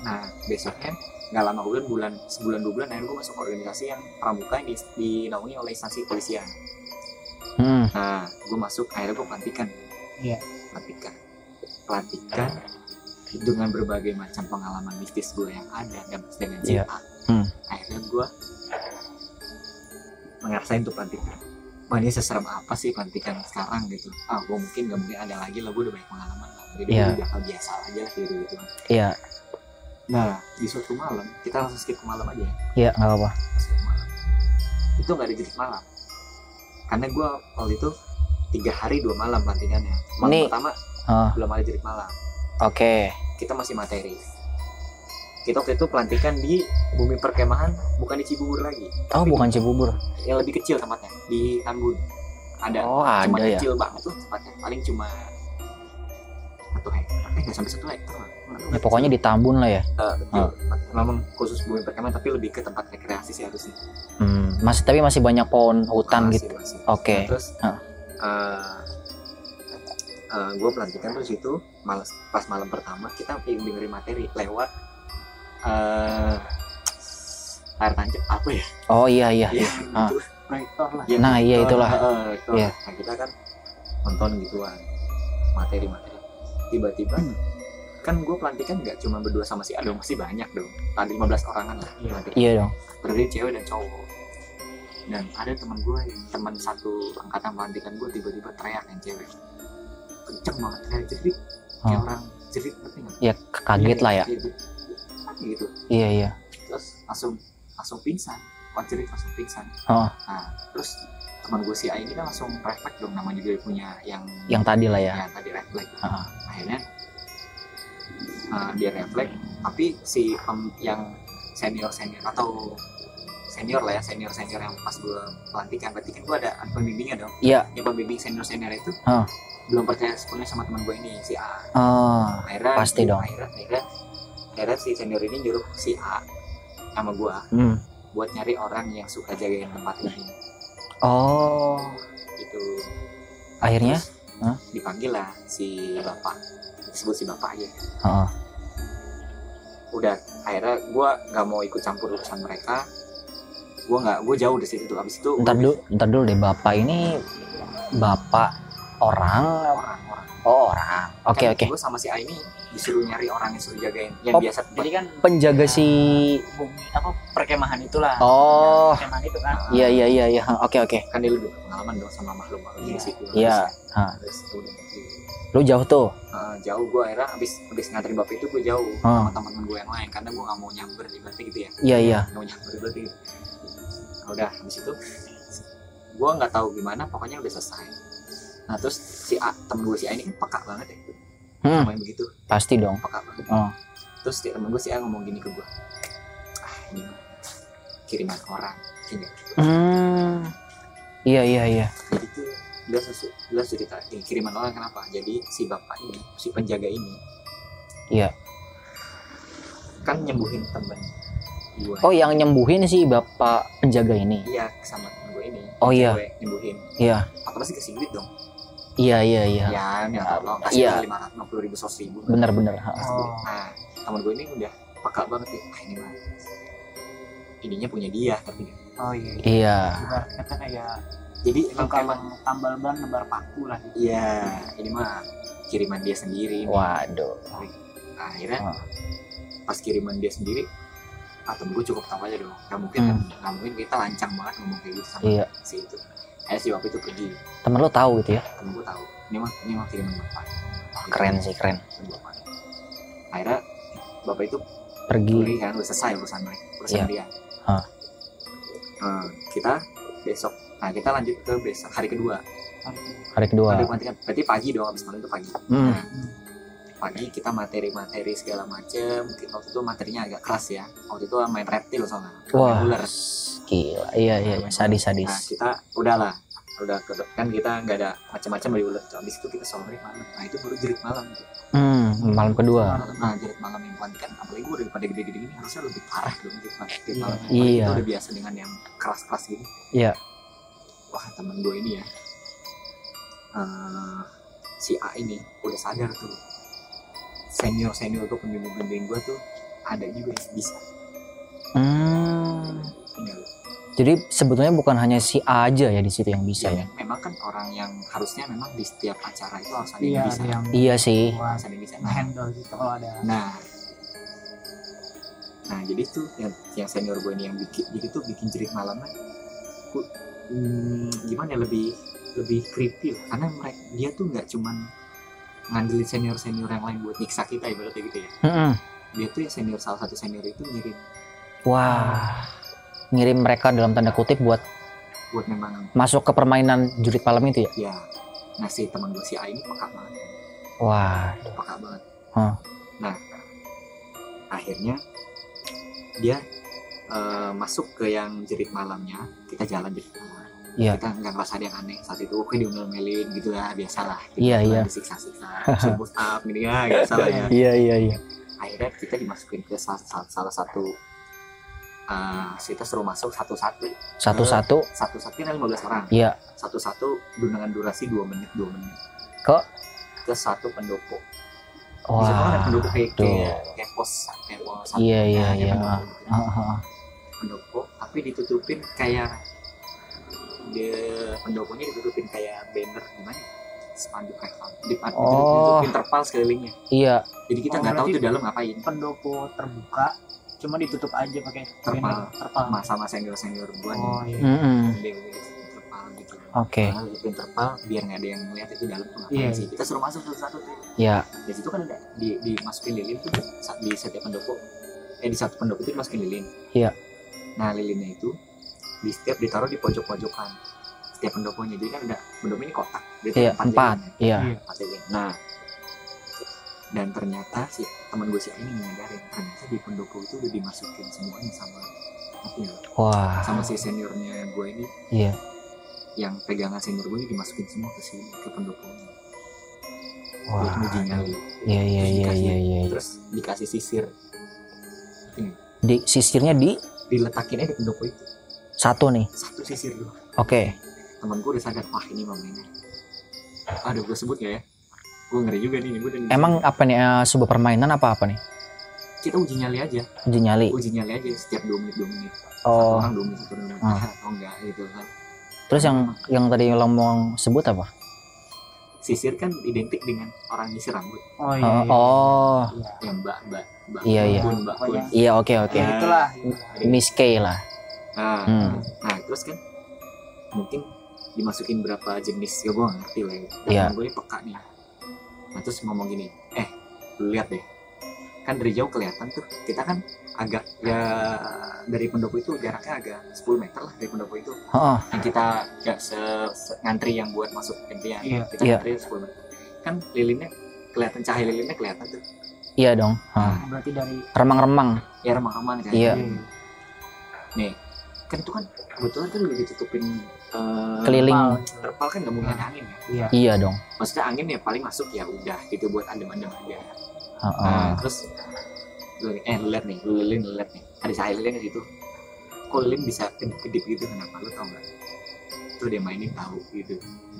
[SPEAKER 2] nah besoknya nggak lama bulan bulan sebulan dua bulan akhirnya gue masuk organisasi yang pramuka yang di- dinaungi oleh instansi kepolisian
[SPEAKER 1] Hmm.
[SPEAKER 2] nah gue masuk akhirnya gue pelantikan
[SPEAKER 3] Iya.
[SPEAKER 2] pelantikan pelantikan dengan berbagai macam pengalaman mistis gue yang ada dan dengan
[SPEAKER 1] Iya.
[SPEAKER 2] A
[SPEAKER 1] Hmm.
[SPEAKER 2] akhirnya ngerasain tuh pelantikan wah ini seserem apa sih pelantikan sekarang gitu ah gue mungkin gak mungkin ada lagi lah gue udah banyak pengalaman lah jadi
[SPEAKER 1] Iya.
[SPEAKER 2] gue bakal biasa aja lah gitu gitu
[SPEAKER 1] Iya,
[SPEAKER 2] nah di suatu malam kita langsung skip ke malam aja ya?
[SPEAKER 1] Iya nggak apa-apa.
[SPEAKER 2] skip malam. Itu nggak ada jerit malam. Karena gue waktu itu tiga hari dua malam pelantikannya. Malam
[SPEAKER 1] Ini-
[SPEAKER 2] pertama
[SPEAKER 1] Ah.
[SPEAKER 2] belum ada jerit malam.
[SPEAKER 1] Oke.
[SPEAKER 2] kita masih materi. Kita waktu itu pelantikan di bumi perkemahan bukan di Cibubur lagi.
[SPEAKER 1] Oh, bukan Cibubur.
[SPEAKER 2] yang lebih kecil tempatnya di Tambun ada.
[SPEAKER 1] Oh,
[SPEAKER 2] cuma
[SPEAKER 1] ada ya.
[SPEAKER 2] kecil banget tuh tempatnya. Paling cuma satu hektar eh nggak sampai satu hektar lah
[SPEAKER 1] Ya, pokoknya di Tambun lah ya.
[SPEAKER 2] Eh, betul. memang khusus bumi perkemahan tapi lebih ke tempat rekreasi sih harusnya
[SPEAKER 1] Hmm, masih tapi masih banyak pohon hutan
[SPEAKER 2] Masih,
[SPEAKER 1] gitu. Oke.
[SPEAKER 2] Nah, terus
[SPEAKER 1] Ah.
[SPEAKER 2] gue pelantikan tuh situ malas pas malam pertama kita dengerin materi lewat eh air tancap apa ya
[SPEAKER 1] Oh iya iya.
[SPEAKER 2] Iya,
[SPEAKER 1] Ah.
[SPEAKER 2] itu.
[SPEAKER 3] proyektor lah
[SPEAKER 2] Ya,
[SPEAKER 1] Nah, iya,
[SPEAKER 2] eh,
[SPEAKER 1] itulah.
[SPEAKER 2] eh, eh, itu.
[SPEAKER 1] Iya.
[SPEAKER 2] Nah, kita kan nonton gituan materi-materi. Tiba-tiba
[SPEAKER 3] Hmm.
[SPEAKER 2] kan gue pelantikan nggak cuma berdua sama si Ado, masih banyak dong. Ada 15 orangan lah.
[SPEAKER 3] Iya.
[SPEAKER 1] Iya dong.
[SPEAKER 2] Terdiri cewek dan cowok. Dan ada teman gue yang teman satu angkatan pelantikan gue tiba-tiba teriak yang cewek. Kenceng banget teriak jerit. Kayak
[SPEAKER 1] Oh.
[SPEAKER 2] orang jerit ngerti nggak?
[SPEAKER 1] Ya kaget lah ya.
[SPEAKER 2] Iya, jerit. gitu.
[SPEAKER 1] Iya iya.
[SPEAKER 2] Terus langsung langsung pingsan. Wah jerit langsung pingsan.
[SPEAKER 1] Oh.
[SPEAKER 2] Nah, terus teman gue si A ini kan langsung refleks dong namanya juga punya yang
[SPEAKER 1] Yang tadi lah ya.
[SPEAKER 2] ya tadi refleks
[SPEAKER 1] Ah.
[SPEAKER 2] akhirnya uh, dia refleks tapi si pem- yang senior senior atau senior lah ya senior senior yang pas gue pelantikan berarti kan gue ada pembimbingnya dong
[SPEAKER 1] Iya.
[SPEAKER 2] yang pembimbing senior senior itu
[SPEAKER 1] Ah.
[SPEAKER 2] belum percaya sepenuhnya sama teman gue ini si A
[SPEAKER 1] Oh.
[SPEAKER 2] akhirnya
[SPEAKER 1] Pasti dong.
[SPEAKER 2] akhirnya, akhirnya akhirnya si senior ini nyuruh si A sama gue
[SPEAKER 1] Hmm.
[SPEAKER 2] buat nyari orang yang suka jagain tempat ini
[SPEAKER 1] Oh.
[SPEAKER 2] gitu
[SPEAKER 1] Akhirnya?
[SPEAKER 2] Terus dipanggil lah si bapak disebut si bapak aja
[SPEAKER 1] Heeh.
[SPEAKER 2] udah akhirnya gue nggak mau ikut campur urusan mereka gue nggak gue jauh dari situ abis itu
[SPEAKER 1] Ntar dulu, ntar dulu deh bapak ini bapak orang.
[SPEAKER 2] orang orang
[SPEAKER 1] Oh orang. Oke oke.
[SPEAKER 2] gue sama si A ini disuruh nyari orang yang suruh jagain yang
[SPEAKER 1] Oh,
[SPEAKER 2] biasa
[SPEAKER 3] jadi kan
[SPEAKER 1] Penjaga si.
[SPEAKER 3] bumi apa perkemahan itulah
[SPEAKER 1] Oh.
[SPEAKER 3] perkemahan itu kan
[SPEAKER 1] Iya iya iya iya. Oke oke.
[SPEAKER 2] kan dia lebih pengalaman dong sama makhluk makhluk di
[SPEAKER 3] Iya.
[SPEAKER 2] situ
[SPEAKER 1] Iya.
[SPEAKER 2] Terus-
[SPEAKER 1] Ah.
[SPEAKER 2] terus udah di-
[SPEAKER 1] Lu jauh tuh.
[SPEAKER 2] ah, jauh gue akhirnya abis abis nganterin bapak itu gue jauh
[SPEAKER 1] Ah.
[SPEAKER 2] sama teman-teman gue yang lain karena gue nggak mau nyamber berarti gitu ya
[SPEAKER 1] Iya iya.
[SPEAKER 2] nggak mau nyamber berarti udah habis itu gue nggak tahu gimana pokoknya udah selesai nah terus si A temen gue si A ini kan peka banget ya
[SPEAKER 1] Hmm.
[SPEAKER 2] main begitu
[SPEAKER 1] Pasti dong.
[SPEAKER 2] peka banget
[SPEAKER 1] Oh.
[SPEAKER 2] terus si temen gue si A ngomong gini ke gue ah ini mah kiriman orang Kayaknya.
[SPEAKER 1] Hmm. Iya iya iya.
[SPEAKER 2] jadi tuh dia sesu dia cerita "Eh, kiriman orang kenapa jadi si bapak ini si penjaga ini
[SPEAKER 1] Iya.
[SPEAKER 2] kan nyembuhin temen gue
[SPEAKER 1] Oh yang nyembuhin si bapak penjaga ini.
[SPEAKER 2] iya sama temen gue ini
[SPEAKER 1] Oh, iya.
[SPEAKER 2] Nyembuhin
[SPEAKER 1] Iya.
[SPEAKER 2] apa pasti kasih duit dong
[SPEAKER 1] Iya iya iya.
[SPEAKER 2] ya nggak tolong kasih
[SPEAKER 1] Iya.
[SPEAKER 2] lima ratus enam puluh ribu sos ribu
[SPEAKER 1] Bener bener. Ha.
[SPEAKER 3] Oh.
[SPEAKER 2] nah temen gue ini udah peka banget nih ah ini mah ininya punya dia tapi
[SPEAKER 3] oh iya
[SPEAKER 1] Iya.
[SPEAKER 3] ibarat kata kayak
[SPEAKER 2] jadi emang emang
[SPEAKER 3] tambal ban nebar paku lah gitu.
[SPEAKER 2] iya ini mah kiriman dia sendiri nih.
[SPEAKER 1] Waduh.
[SPEAKER 2] Nah, akhirnya
[SPEAKER 1] Ah.
[SPEAKER 2] pas kiriman dia sendiri ah temen gue cukup tahu aja dong nggak mungkin kan nggak mungkin kita lancang banget ngomong kayak gitu sama
[SPEAKER 1] Hmm. Iya.
[SPEAKER 2] si itu akhirnya si bapak itu pergi
[SPEAKER 1] Temen lu tahu gitu ya?
[SPEAKER 2] temen gue tahu ini mah ini mah kiriman bapak
[SPEAKER 1] Keren sih keren.
[SPEAKER 2] Bapak. akhirnya bapak itu
[SPEAKER 1] Pergi.
[SPEAKER 2] Juli kan udah selesai urusan mereka urusan
[SPEAKER 1] Iya.
[SPEAKER 2] dia
[SPEAKER 1] Hah.
[SPEAKER 2] Eh, kita besok nah kita lanjut ke besok hari kedua
[SPEAKER 1] Hari kedua.
[SPEAKER 2] Hari pelantikan berarti pagi dong abis malam itu pagi
[SPEAKER 1] Hmm.
[SPEAKER 2] Nah, pagi kita materi-materi segala macem mungkin waktu itu materinya agak keras ya waktu itu main reptil soalnya
[SPEAKER 1] Wah.
[SPEAKER 2] ular
[SPEAKER 1] Gila. Iya iya iya. Sadis sadis.
[SPEAKER 2] nah kita udahlah udah kan kita nggak ada macam-macam dari ular habis itu kita sore malam nah itu baru jerit malam tuh.
[SPEAKER 1] Hmm. Malam kedua.
[SPEAKER 2] nah jerit malam yang pelantikan apalagi gue daripada gede-gede gini harusnya lebih parah dong jerit malam jerit
[SPEAKER 3] Iya.
[SPEAKER 2] malam
[SPEAKER 1] Iya.
[SPEAKER 2] kita udah biasa dengan yang keras-keras gitu
[SPEAKER 1] Iya.
[SPEAKER 2] wah temen gue ini ya eh, si A ini udah sadar tuh senior senior gue pembimbing pembimbing gue tuh ada juga yang bisa
[SPEAKER 1] Hmm. Jadi sebetulnya bukan hanya si A aja ya di situ yang bisa ya.
[SPEAKER 2] memang kan orang yang harusnya memang di setiap acara itu harus ada
[SPEAKER 3] iya
[SPEAKER 2] yang
[SPEAKER 3] ada
[SPEAKER 2] bisa
[SPEAKER 3] yang
[SPEAKER 1] Iya sih.
[SPEAKER 2] harus ada yang bisa nah,
[SPEAKER 3] handle gitu kalau ada
[SPEAKER 2] nah nah jadi tuh yang yang senior gue ini yang bikin jadi tuh bikin jerit malamnya ku- hmm, gimana ya lebih lebih creepy lah. karena mereka dia tuh nggak cuman ngandelin senior senior yang lain buat nyiksa kita ibaratnya gitu ya
[SPEAKER 1] Mm-mm.
[SPEAKER 2] dia tuh yang senior salah satu senior itu ngirim
[SPEAKER 1] Wah. Ngirim mereka dalam tanda kutip buat
[SPEAKER 2] buat memang
[SPEAKER 1] masuk ke permainan jurit malam itu ya.
[SPEAKER 2] ya nah si teman gue si A ini peka banget
[SPEAKER 1] Wah.
[SPEAKER 2] peka banget
[SPEAKER 1] Hah.
[SPEAKER 2] nah akhirnya dia eh, masuk ke yang jerit malamnya kita jalan jerit malam
[SPEAKER 1] Iya.
[SPEAKER 2] kita nggak ngerasa ada yang aneh saat itu oke diomel-omelin gitu lah biasalah
[SPEAKER 1] Iya, iya.
[SPEAKER 2] disiksa-siksa suruh up gitu ya biasa lah ya
[SPEAKER 1] Iya iya iya.
[SPEAKER 2] akhirnya kita dimasukin ke salah, salah- salah satu eh kita suruh masuk satu-satu
[SPEAKER 1] Satu-satu.
[SPEAKER 2] satu-satu kan 15 orang
[SPEAKER 1] Iya.
[SPEAKER 2] satu-satu dengan durasi 2 menit 2 menit
[SPEAKER 1] Ke?
[SPEAKER 2] ke satu pendopo kan ada
[SPEAKER 1] Wah.
[SPEAKER 2] pendopo kayak kayak, kayak pos kayak pos satu.
[SPEAKER 1] Iya, iya,
[SPEAKER 2] Nah,
[SPEAKER 1] iya.
[SPEAKER 2] pendopo.
[SPEAKER 1] Ah, ah, ah.
[SPEAKER 2] pendopo tapi ditutupin kayak dia pendoponya ditutupin kayak banner gimana ya? spanduk reklam di
[SPEAKER 1] Oh.
[SPEAKER 2] ditutupin terpal sekelilingnya
[SPEAKER 1] Iya.
[SPEAKER 2] jadi kita
[SPEAKER 3] Oh,
[SPEAKER 2] nggak tahu
[SPEAKER 3] berarti-
[SPEAKER 2] tuh dalam ngapain
[SPEAKER 3] pendopo terbuka cuma ditutup aja pakai
[SPEAKER 2] Terpal.
[SPEAKER 3] terpal
[SPEAKER 2] sama sama senior senior gua
[SPEAKER 3] oh
[SPEAKER 2] nih
[SPEAKER 3] iya
[SPEAKER 2] dia udah terpal gitu
[SPEAKER 1] Oke.
[SPEAKER 2] Nah, ditutupin terpal biar nggak ada yang ngeliat itu dalam tuh
[SPEAKER 3] Iya.
[SPEAKER 2] sih kita suruh masuk satu-satu tuh
[SPEAKER 1] Ya.
[SPEAKER 2] di situ kan ada di dimasukin lilin tuh di setiap pendopo eh di satu pendopo itu dimasukin lilin
[SPEAKER 1] Iya.
[SPEAKER 2] nah lilinnya itu di setiap ditaruh di pojok-pojokan setiap pendoponya jadi kan ada pendopo ini kotak tuh
[SPEAKER 1] Iya. Empat.
[SPEAKER 2] lilin.
[SPEAKER 1] Iya.
[SPEAKER 3] Iya.
[SPEAKER 2] Empat lilin. nah dan ternyata si teman gue si ini menyadarin ternyata di pendopo itu udah dimasukin semuanya sama ya,
[SPEAKER 1] Wah.
[SPEAKER 2] sama si seniornya gue ini
[SPEAKER 1] Iya.
[SPEAKER 2] yang pegangan senior gue ini dimasukin semua ke sini ke pendoponya
[SPEAKER 1] Wah.
[SPEAKER 2] buat nguji nyali
[SPEAKER 1] Iya iya iya
[SPEAKER 2] dikasih-
[SPEAKER 1] iya iya.
[SPEAKER 2] terus dikasih sisir
[SPEAKER 1] Di sisirnya di
[SPEAKER 2] diletakin aja di pendopo itu
[SPEAKER 1] satu nih.
[SPEAKER 2] satu sisir doang
[SPEAKER 1] Oke.
[SPEAKER 2] temen gue udah sadar wah ini mah mainnya aduh gue sebut ya gue ngeri juga nih gue
[SPEAKER 1] Emang apa nih eh, sebuah permainan apa apa nih?
[SPEAKER 2] kita uji nyali aja
[SPEAKER 1] Uji nyali.
[SPEAKER 2] uji nyali aja setiap dua menit dua menit satu
[SPEAKER 1] Oh.
[SPEAKER 2] orang dua menit satu menit
[SPEAKER 1] Ah.
[SPEAKER 2] atau enggak gitu kan
[SPEAKER 1] Terus yang yang tadi lo mau sebut apa?
[SPEAKER 2] sisir kan identik dengan orang nyisir rambut
[SPEAKER 3] oh iya,
[SPEAKER 1] Oh,
[SPEAKER 3] iya.
[SPEAKER 1] oh.
[SPEAKER 3] Iya.
[SPEAKER 2] yang mbak mbak mbak
[SPEAKER 1] Iya, iya.
[SPEAKER 2] Kun, mbak kun
[SPEAKER 1] Iya oke oke.
[SPEAKER 3] Ya, itulah
[SPEAKER 1] Miss K lah.
[SPEAKER 2] nah,
[SPEAKER 1] Hmm.
[SPEAKER 2] nah terus kan mungkin dimasukin berapa jenis ya gue ngerti lah ya
[SPEAKER 1] Iya.
[SPEAKER 2] gue peka nih nah terus ngomong gini eh lu lihat deh kan dari jauh kelihatan tuh kita kan agak ya dari pendopo itu jaraknya agak 10 meter lah dari pendopo itu
[SPEAKER 1] Heeh.
[SPEAKER 2] yang kita gak se, se- ngantri yang buat masuk impian
[SPEAKER 3] Iya.
[SPEAKER 2] kita
[SPEAKER 1] Iya.
[SPEAKER 2] ngantri 10 meter kan lilinnya kelihatan cahaya lilinnya kelihatan tuh
[SPEAKER 1] Iya dong. Heeh.
[SPEAKER 3] berarti dari
[SPEAKER 1] Remang-remang.
[SPEAKER 2] ya remang-remang kan
[SPEAKER 1] Iya.
[SPEAKER 2] kan itu kan kebetulan kan udah ditutupin eh,
[SPEAKER 1] Keliling.
[SPEAKER 3] terpal.
[SPEAKER 2] terpal kan gak mungkin ada angin ya
[SPEAKER 3] iya
[SPEAKER 1] Iya dong.
[SPEAKER 2] maksudnya angin ya paling masuk ya udah gitu buat adem-adem aja
[SPEAKER 1] Heeh.
[SPEAKER 2] nah terus lu, eh lu lihat nih lu lilin lu lihat nih ada cahaya lilin di situ kok lilin bisa kedip gitu kenapa lu tau nggak tuh dia mainin tahu gitu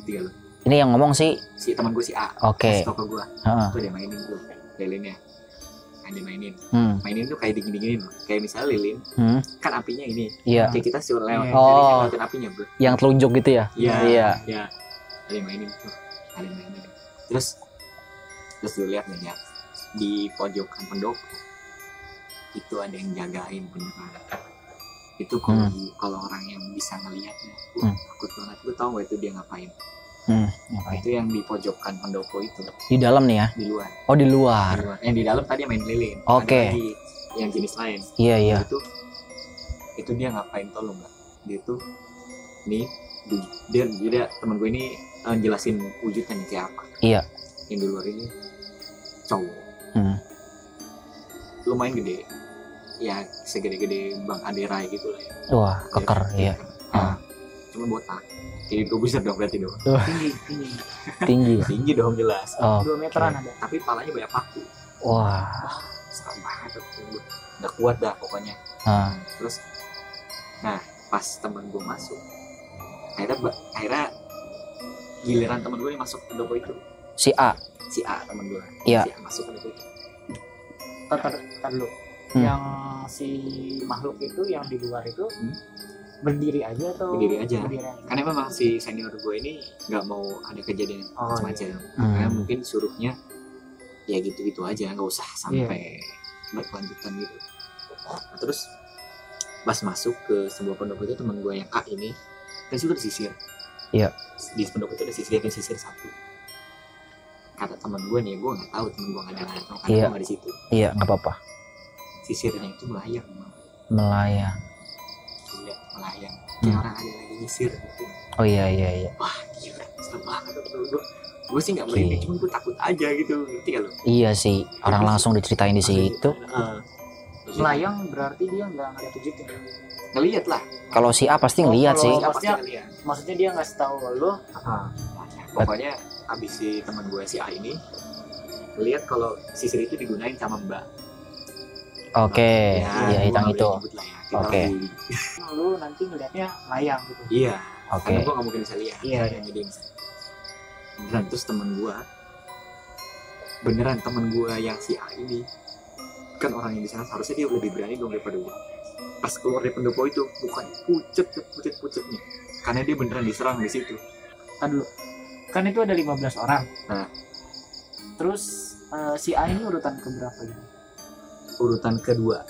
[SPEAKER 2] tiga lu
[SPEAKER 1] Ini yang ngomong sih.
[SPEAKER 2] si teman gue si A
[SPEAKER 1] Oke.
[SPEAKER 2] tau ke gue
[SPEAKER 1] Heeh.
[SPEAKER 2] tuh dia mainin tuh lilinnya kan dia mainin
[SPEAKER 1] Hmm.
[SPEAKER 2] mainin tuh kayak dingin dinginin kayak misalnya lilin
[SPEAKER 1] Hmm.
[SPEAKER 2] kan apinya ini
[SPEAKER 1] Iya.
[SPEAKER 2] kayak kita suruh lewat
[SPEAKER 3] Iya.
[SPEAKER 1] Oh.
[SPEAKER 2] lewatin apinya bro
[SPEAKER 1] Yang telunjuk gitu ya.
[SPEAKER 2] Iya.
[SPEAKER 1] Iya.
[SPEAKER 2] ya ada yang mainin tuh ada yang mainin terus terus lu lihat nih ya di pojokan pendopo itu ada yang jagain beneran itu kalau kalau orang yang bisa ngelihatnya wah
[SPEAKER 1] Hmm.
[SPEAKER 2] takut banget lu tau gak itu dia ngapain
[SPEAKER 1] Hmm. Ngapain?
[SPEAKER 2] itu yang di pojokan pendopo itu
[SPEAKER 1] Di dalam nih ya.
[SPEAKER 2] di luar
[SPEAKER 1] Oh di
[SPEAKER 2] di
[SPEAKER 1] luar.
[SPEAKER 2] luar eh di dalam tadi main lilin
[SPEAKER 1] Oke.
[SPEAKER 2] Ada lagi yang jenis lain
[SPEAKER 1] Iya iya.
[SPEAKER 2] itu itu dia ngapain lo nggak dia tuh nih di- dia dia teman gue ini eh, jelasin wujudnya nih kayak apa
[SPEAKER 1] Iya.
[SPEAKER 2] yang di luar ini cowok
[SPEAKER 1] Hmm.
[SPEAKER 2] lumayan gede ya segede-gede bang Aderai gitu lah ya
[SPEAKER 1] Wah keker iya.
[SPEAKER 2] nah, cuma botak jadi gue besar dong berarti dong
[SPEAKER 3] tinggi tinggi
[SPEAKER 1] Tinggi.
[SPEAKER 2] tinggi dong jelas
[SPEAKER 1] Oh.
[SPEAKER 3] dua meteran ada
[SPEAKER 2] tapi palanya banyak paku
[SPEAKER 1] Wah.
[SPEAKER 2] serem banget tuh nggak kuat dah pokoknya
[SPEAKER 1] Nah.
[SPEAKER 2] terus nah pas temen gue masuk akhirnya akhirnya giliran temen gue yang masuk ke pendopo itu
[SPEAKER 1] Si A.
[SPEAKER 2] si A temen gue
[SPEAKER 1] Iya.
[SPEAKER 2] si A masuk ke pendopo itu
[SPEAKER 3] tar, tar, tar dulu
[SPEAKER 1] Hmm.
[SPEAKER 3] yang si makhluk itu yang di luar itu
[SPEAKER 2] Hmm.
[SPEAKER 3] Berdiri aja atau
[SPEAKER 2] Berdiri aja.
[SPEAKER 3] berdiri aja?
[SPEAKER 2] Karena memang si senior gue ini nggak mau ada kejadian
[SPEAKER 3] Oh,
[SPEAKER 2] macam-macam.
[SPEAKER 1] Hmm.
[SPEAKER 2] karena mungkin suruhnya ya gitu-gitu aja nggak usah sampai berkelanjutan gitu. Nah, terus pas masuk ke sebuah pondok itu teman gue yang A ini kan situ ada sisir
[SPEAKER 1] Iya.
[SPEAKER 2] di pendopo itu ada sisir ada sisir satu. Kata teman gue nih gue nggak tahu temen gue nggak ada nggak tahu karena
[SPEAKER 1] Iya.
[SPEAKER 2] gue nggak di situ.
[SPEAKER 1] Iya nggak apa-apa.
[SPEAKER 2] Sisirnya itu melayang
[SPEAKER 1] melayang
[SPEAKER 2] Melayang kayak
[SPEAKER 1] Hmm.
[SPEAKER 2] orang ada lagi nyisir gitu.
[SPEAKER 1] Oh iya iya iya.
[SPEAKER 2] Wah gila serem banget gue gue sih nggak merinding cuma gue takut aja gitu ngerti gak lo
[SPEAKER 1] iya sih orang langsung diceritain di situ.
[SPEAKER 3] melayang berarti dia nggak ngeliat wujudnya
[SPEAKER 2] ngeliat lah.
[SPEAKER 1] Kalau si A pasti ngeliat
[SPEAKER 3] Kalau-
[SPEAKER 1] sih.
[SPEAKER 2] pasti
[SPEAKER 3] maksudnya-
[SPEAKER 2] ngeliat.
[SPEAKER 3] maksudnya dia nggak tahu lo
[SPEAKER 2] pokoknya abis si teman gue si A ini lihat kalau sisir itu digunain sama mbak
[SPEAKER 1] oke
[SPEAKER 2] Ya,
[SPEAKER 1] iya
[SPEAKER 2] gua
[SPEAKER 1] hitam
[SPEAKER 2] nggak
[SPEAKER 1] itu.
[SPEAKER 2] boleh nyebut lah ya. Kita
[SPEAKER 1] Oke.
[SPEAKER 3] lo nanti ngeliatnya layang gitu.
[SPEAKER 2] Iya.
[SPEAKER 1] Oke.
[SPEAKER 2] Karena gue gak mungkin bisa lihat.
[SPEAKER 3] Iya,
[SPEAKER 2] Makanya jadi bisa. beneran terus temen gue beneran temen gue yang si A ini kan orang yang di sana harusnya dia lebih berani dong daripada gue pas keluar dari pendopo itu bukan pucet pucet pucet nih karena dia beneran diserang di situ.
[SPEAKER 3] Kan dulu kan itu ada 15 orang.
[SPEAKER 2] Nah.
[SPEAKER 3] terus eh, si A ini urutan keberapa gitu
[SPEAKER 2] urutan kedua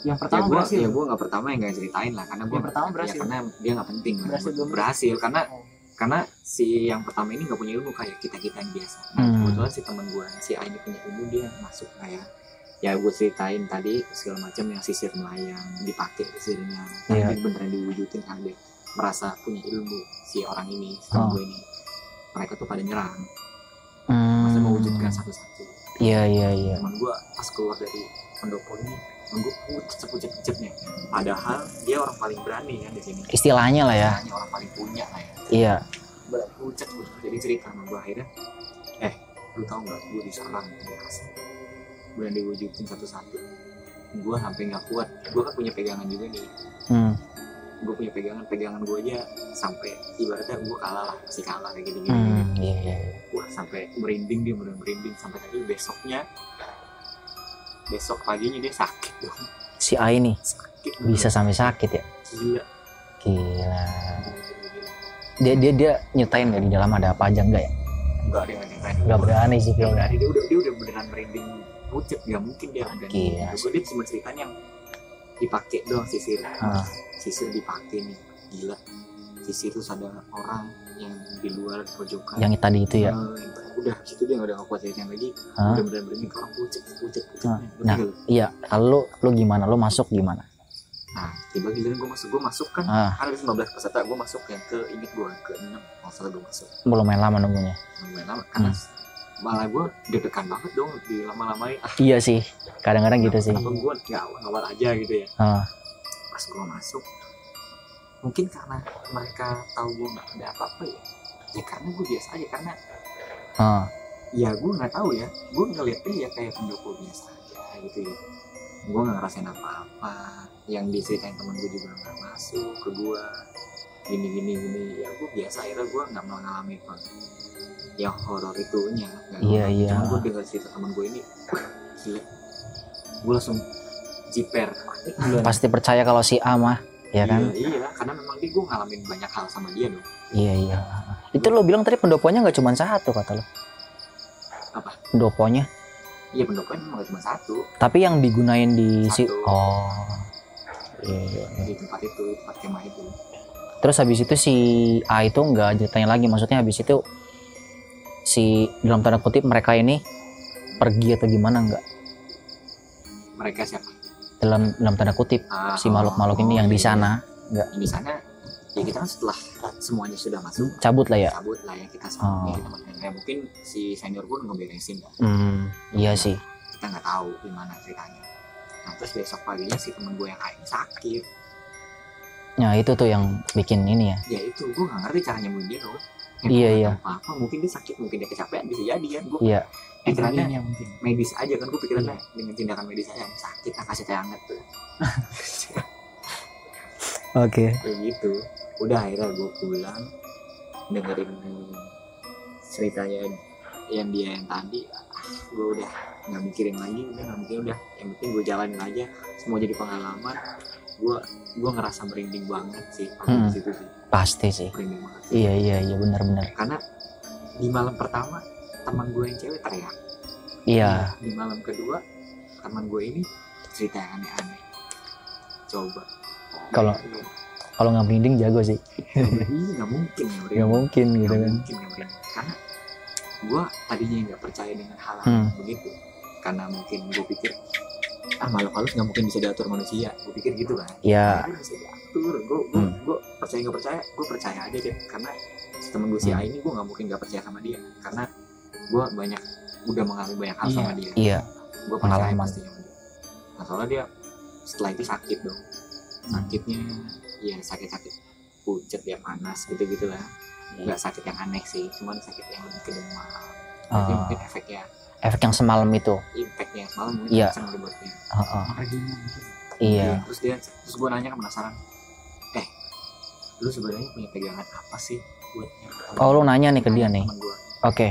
[SPEAKER 3] yang
[SPEAKER 2] ya
[SPEAKER 3] pertama
[SPEAKER 2] gue
[SPEAKER 3] berhasil
[SPEAKER 2] ya gue nggak pertama yang gak ceritain lah karena gue
[SPEAKER 3] Yang pertama berhasil.
[SPEAKER 2] karena dia nggak penting
[SPEAKER 3] Berhasil belum?
[SPEAKER 2] berhasil karena
[SPEAKER 3] Oh.
[SPEAKER 2] karena si yang pertama ini nggak punya ilmu kayak kita kita yang biasa nah
[SPEAKER 1] Hmm.
[SPEAKER 2] kebetulan si teman gue si A ini punya ilmu dia masuk kayak ya gue ceritain tadi segala macam yang sisir melayang dipakai sisirnya tapi beneran diwujudin karena dia merasa punya ilmu si orang ini si
[SPEAKER 1] Oh.
[SPEAKER 2] gue ini mereka tuh pada nyerang
[SPEAKER 1] Hmm.
[SPEAKER 2] masa mewujudkan satu-satu
[SPEAKER 1] iya iya iya.
[SPEAKER 2] Teman gue pas keluar dari pendopo ini temen gue pucet sepucet pucetnya padahal dia orang paling berani kan di sini.
[SPEAKER 1] Istilahnya lah ya.
[SPEAKER 2] Hanya orang paling punya lah ya.
[SPEAKER 1] Iya.
[SPEAKER 2] Pucet pucet jadi cerita sama gue akhirnya eh lu tau nggak gue diserang di asli gue yang diwujudin satu-satu. Gue sampai nggak kuat. Gue kan punya pegangan juga nih.
[SPEAKER 1] Hmm.
[SPEAKER 2] gue punya pegangan pegangan gue aja sampai ibaratnya gue kalah lah masih kalah kayak gitu gitu
[SPEAKER 1] Hmm. iya iya iya.
[SPEAKER 2] Sampai merinding dia bener merinding. Sampai tadi besoknya besok paginya dia sakit dong.
[SPEAKER 1] Si A ini
[SPEAKER 2] sakit
[SPEAKER 1] bisa sampai sakit ya?
[SPEAKER 2] Gila.
[SPEAKER 1] Gila. Dia dia dia nyutain nggak di dalam ada apa aja enggak ya?
[SPEAKER 2] Enggak dia nggak nyeritain
[SPEAKER 1] nggak berani sih kayaknya.
[SPEAKER 2] berani. Dia udah dia udah beneran merinding pucet. Nggak mungkin dia ada
[SPEAKER 1] Gila
[SPEAKER 2] gue dia cuma ceritanya yang dipakai doang sisir.
[SPEAKER 1] Ah.
[SPEAKER 2] sisir dipakai nih. Gila. Sisir terus ada orang yang di luar pojokan.
[SPEAKER 1] Yang tadi itu ya?
[SPEAKER 2] Eh, udah situ dia nggak kuat ceritain lagi.
[SPEAKER 1] Hah?
[SPEAKER 2] udah beneran merinding orang pucet pucet pucet
[SPEAKER 1] Ah, nah.
[SPEAKER 2] lu?
[SPEAKER 1] iya. Kalau lu gimana? Lu masuk gimana?
[SPEAKER 2] Nah tiba giliran gue masuk gue masuk kan.
[SPEAKER 1] Ah
[SPEAKER 2] ada 15 peserta gue masuk yang ke inget gue ke 6 kalau salah gue masuk.
[SPEAKER 1] Belum main lama nunggunya?
[SPEAKER 2] Lumayan lama karena
[SPEAKER 1] Hmm.
[SPEAKER 2] malah gue deg-degan banget dong di lama-lamain ah
[SPEAKER 1] iya sih. Kadang-kadang gitu sih.
[SPEAKER 2] Gue nggak awal aja gitu ya.
[SPEAKER 1] Ah
[SPEAKER 2] pas gue masuk mungkin karena mereka tahu gue nggak ada apa-apa ya. Ya karena gue biasa aja karena
[SPEAKER 1] ah.
[SPEAKER 2] ya gue nggak tahu ya. Gue ngeliatnya ya kayak pendukung biasa aja gitu ya. Gue nggak ngerasain apa-apa. Yang diceritain temen gue juga nggak masuk ke gue gini gini gini. Ya gue biasa akhirnya gue nggak mengalami apa yang horor itunya.
[SPEAKER 1] Iya, iya.
[SPEAKER 2] cuman gue dengar cerita temen gue ini gila. Gue langsung jiper.
[SPEAKER 1] Pasti percaya kalau si A mah ya kan?
[SPEAKER 2] Iya, iya karena memang dia gue ngalamin banyak hal sama dia dong
[SPEAKER 1] iya iya. Itu lo bilang tadi pendoponya nggak cuma satu kata lo.
[SPEAKER 2] Apa?
[SPEAKER 1] pendoponya.
[SPEAKER 2] Iya pendoponya memang gak cuma satu.
[SPEAKER 1] Tapi yang digunain di si
[SPEAKER 2] Satu.
[SPEAKER 1] oh. Iya, iya, iya.
[SPEAKER 2] di tempat itu tempat kemah itu.
[SPEAKER 1] Terus habis itu si A itu nggak ditanya lagi maksudnya habis itu si dalam tanda kutip mereka ini pergi atau gimana nggak?
[SPEAKER 2] Mereka siapa
[SPEAKER 1] dalam dalam tanda kutip
[SPEAKER 2] Ah,
[SPEAKER 1] si makhluk-makhluk ini yang di
[SPEAKER 2] iya.
[SPEAKER 1] sana.
[SPEAKER 2] Yang di sana ya kita kan setelah semuanya sudah masuk
[SPEAKER 1] cabut lah ya?
[SPEAKER 2] cabut lah ya kita
[SPEAKER 1] Oh.
[SPEAKER 2] semua kita makan ya mungkin si senior pun ngeberesin kan
[SPEAKER 1] hmm, iya sih.
[SPEAKER 2] kita nggak tahu gimana ceritanya. Nah terus besok paginya si temen gue yang lain sakit.
[SPEAKER 1] Nah itu tuh yang bikin ini ya.
[SPEAKER 2] Ya itu gue nggak ngerti cara nyembuhin dia loh
[SPEAKER 1] Iya, iya.
[SPEAKER 2] apa apa mungkin dia sakit mungkin dia kecapean bisa jadi kan gue
[SPEAKER 1] iya.
[SPEAKER 2] pikirannya
[SPEAKER 3] Energinya mungkin.
[SPEAKER 2] medis aja kan gue pikirannya dengan tindakan medis aja sakit ah, kasih teh hangat tuh.
[SPEAKER 1] Oke.
[SPEAKER 2] Kayak gitu. Udah akhirnya gue pulang dengerin ceritanya yang dia yang tadi gue udah nggak mikirin lagi udah nggak mikirin udah. Yang penting gue jalanin aja semua jadi pengalaman gue gue ngerasa merinding banget sih
[SPEAKER 1] Hmm.
[SPEAKER 2] situ sih.
[SPEAKER 1] Pasti sih.
[SPEAKER 2] Merinding banget
[SPEAKER 1] iya iya iya benar-benar
[SPEAKER 2] karena di malam pertama teman gue yang cewek teriak.
[SPEAKER 1] Iya.
[SPEAKER 2] Di malam kedua teman gue ini cerita yang aneh-aneh. Coba.
[SPEAKER 1] Kalau- kalau nggak merinding jago sih.
[SPEAKER 2] Ini nggak mungkin
[SPEAKER 1] nggak mungkin gitu kan.
[SPEAKER 2] mungkin. Karena gue tadinya nggak percaya dengan hal
[SPEAKER 1] Hmm.
[SPEAKER 2] begitu. Karena mungkin gue pikir ah makhluk halus nggak mungkin bisa diatur manusia. Gue pikir gitu kan.
[SPEAKER 1] ya
[SPEAKER 2] Akhirnya bisa diatur. Gue
[SPEAKER 1] Hmm.
[SPEAKER 2] gue percaya nggak percaya, gue percaya aja deh. Karena temen gue si
[SPEAKER 1] Hmm.
[SPEAKER 2] A ini gue nggak mungkin nggak percaya sama dia. Karena gue banyak udah mengalami banyak hal
[SPEAKER 3] Iya.
[SPEAKER 2] sama dia.
[SPEAKER 1] iya
[SPEAKER 2] gue percaya
[SPEAKER 1] Pengalaman.
[SPEAKER 2] pasti sama dia. Nah soalnya dia setelah itu sakit dong. Sakitnya ya sakit-sakit pucet ya panas gitu-gitu lah. Nggak sakit yang aneh sih, cuman sakit yang lebih ke demam. Jadi
[SPEAKER 1] Ah.
[SPEAKER 2] mungkin efeknya
[SPEAKER 1] efek yang semalam itu
[SPEAKER 2] impactnya malam mungkin
[SPEAKER 1] Iya.
[SPEAKER 2] kenceng di buatnya.
[SPEAKER 1] Heeh.
[SPEAKER 3] Alerginya gitu.
[SPEAKER 1] iya
[SPEAKER 2] Terus dia terus gue nanya kan penasaran. Eh, lu sebenarnya punya pegangan apa sih buat
[SPEAKER 1] oh lu nanya nih ke dia nih
[SPEAKER 2] Temen gue,
[SPEAKER 1] oke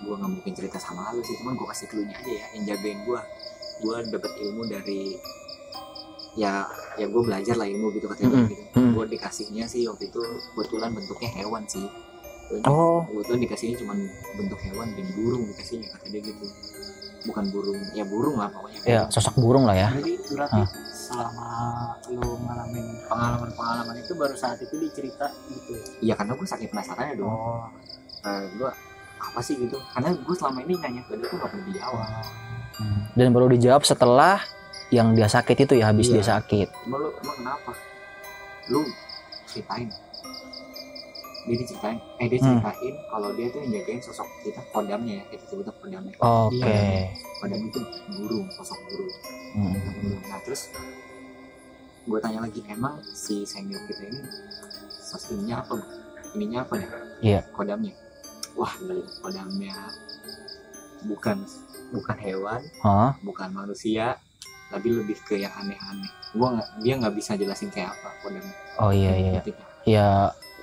[SPEAKER 2] gue nggak mungkin cerita sama lu sih, cuman gue kasih clue aja ya yang jagain gue. Gue dapet ilmu dari ya ya gue belajar lah ilmu gitu katanya
[SPEAKER 1] Mm-mm.
[SPEAKER 2] gitu.
[SPEAKER 1] Mm.
[SPEAKER 2] Gue dikasihnya sih waktu itu kebetulan bentuknya hewan sih.
[SPEAKER 1] Oh
[SPEAKER 2] Kebetulan dikasihnya cuma bentuk hewan dan burung dikasihnya kata dia gitu. Bukan burung, ya burung lah pokoknya.
[SPEAKER 1] ya sosok burung lah ya
[SPEAKER 3] Berarti berarti selama lu ngalamin pengalaman-pengalaman itu baru saat itu dicerita gitu.
[SPEAKER 2] Iya karena gue saking penasarannya dong.
[SPEAKER 3] Oh.
[SPEAKER 2] Eh, gue apa sih gitu? Karena gue selama ini nanya ke dia tuh gak pernah dijawab.
[SPEAKER 1] Hmm. dan baru dijawab setelah yang dia sakit itu ya habis
[SPEAKER 2] Iya.
[SPEAKER 1] dia sakit
[SPEAKER 2] Emang lu emang kenapa? Lu ceritain. Dia diceritain, eh dia
[SPEAKER 1] Hmm.
[SPEAKER 2] ceritain kalau dia tuh yang jagain sosok kita kodamnya ya, kita sebutnya kodamnya.
[SPEAKER 1] oke
[SPEAKER 3] Iya.
[SPEAKER 2] Kodam itu burung, sosok burung.
[SPEAKER 1] Hmm.
[SPEAKER 2] Nah terus gue tanya lagi emang si senior kita ini sosok ininya apa? Ininya apa nih?
[SPEAKER 1] Iya.
[SPEAKER 2] Kodamnya. Wah gila, kodamnya bukan bukan hewan,
[SPEAKER 1] Hah?
[SPEAKER 2] bukan manusia, tapi lebih ke yang aneh-aneh. Gua nggak dia nggak bisa jelasin kayak apa kodamnya.
[SPEAKER 1] oh iya iya
[SPEAKER 2] Ngerti nggak?
[SPEAKER 1] ya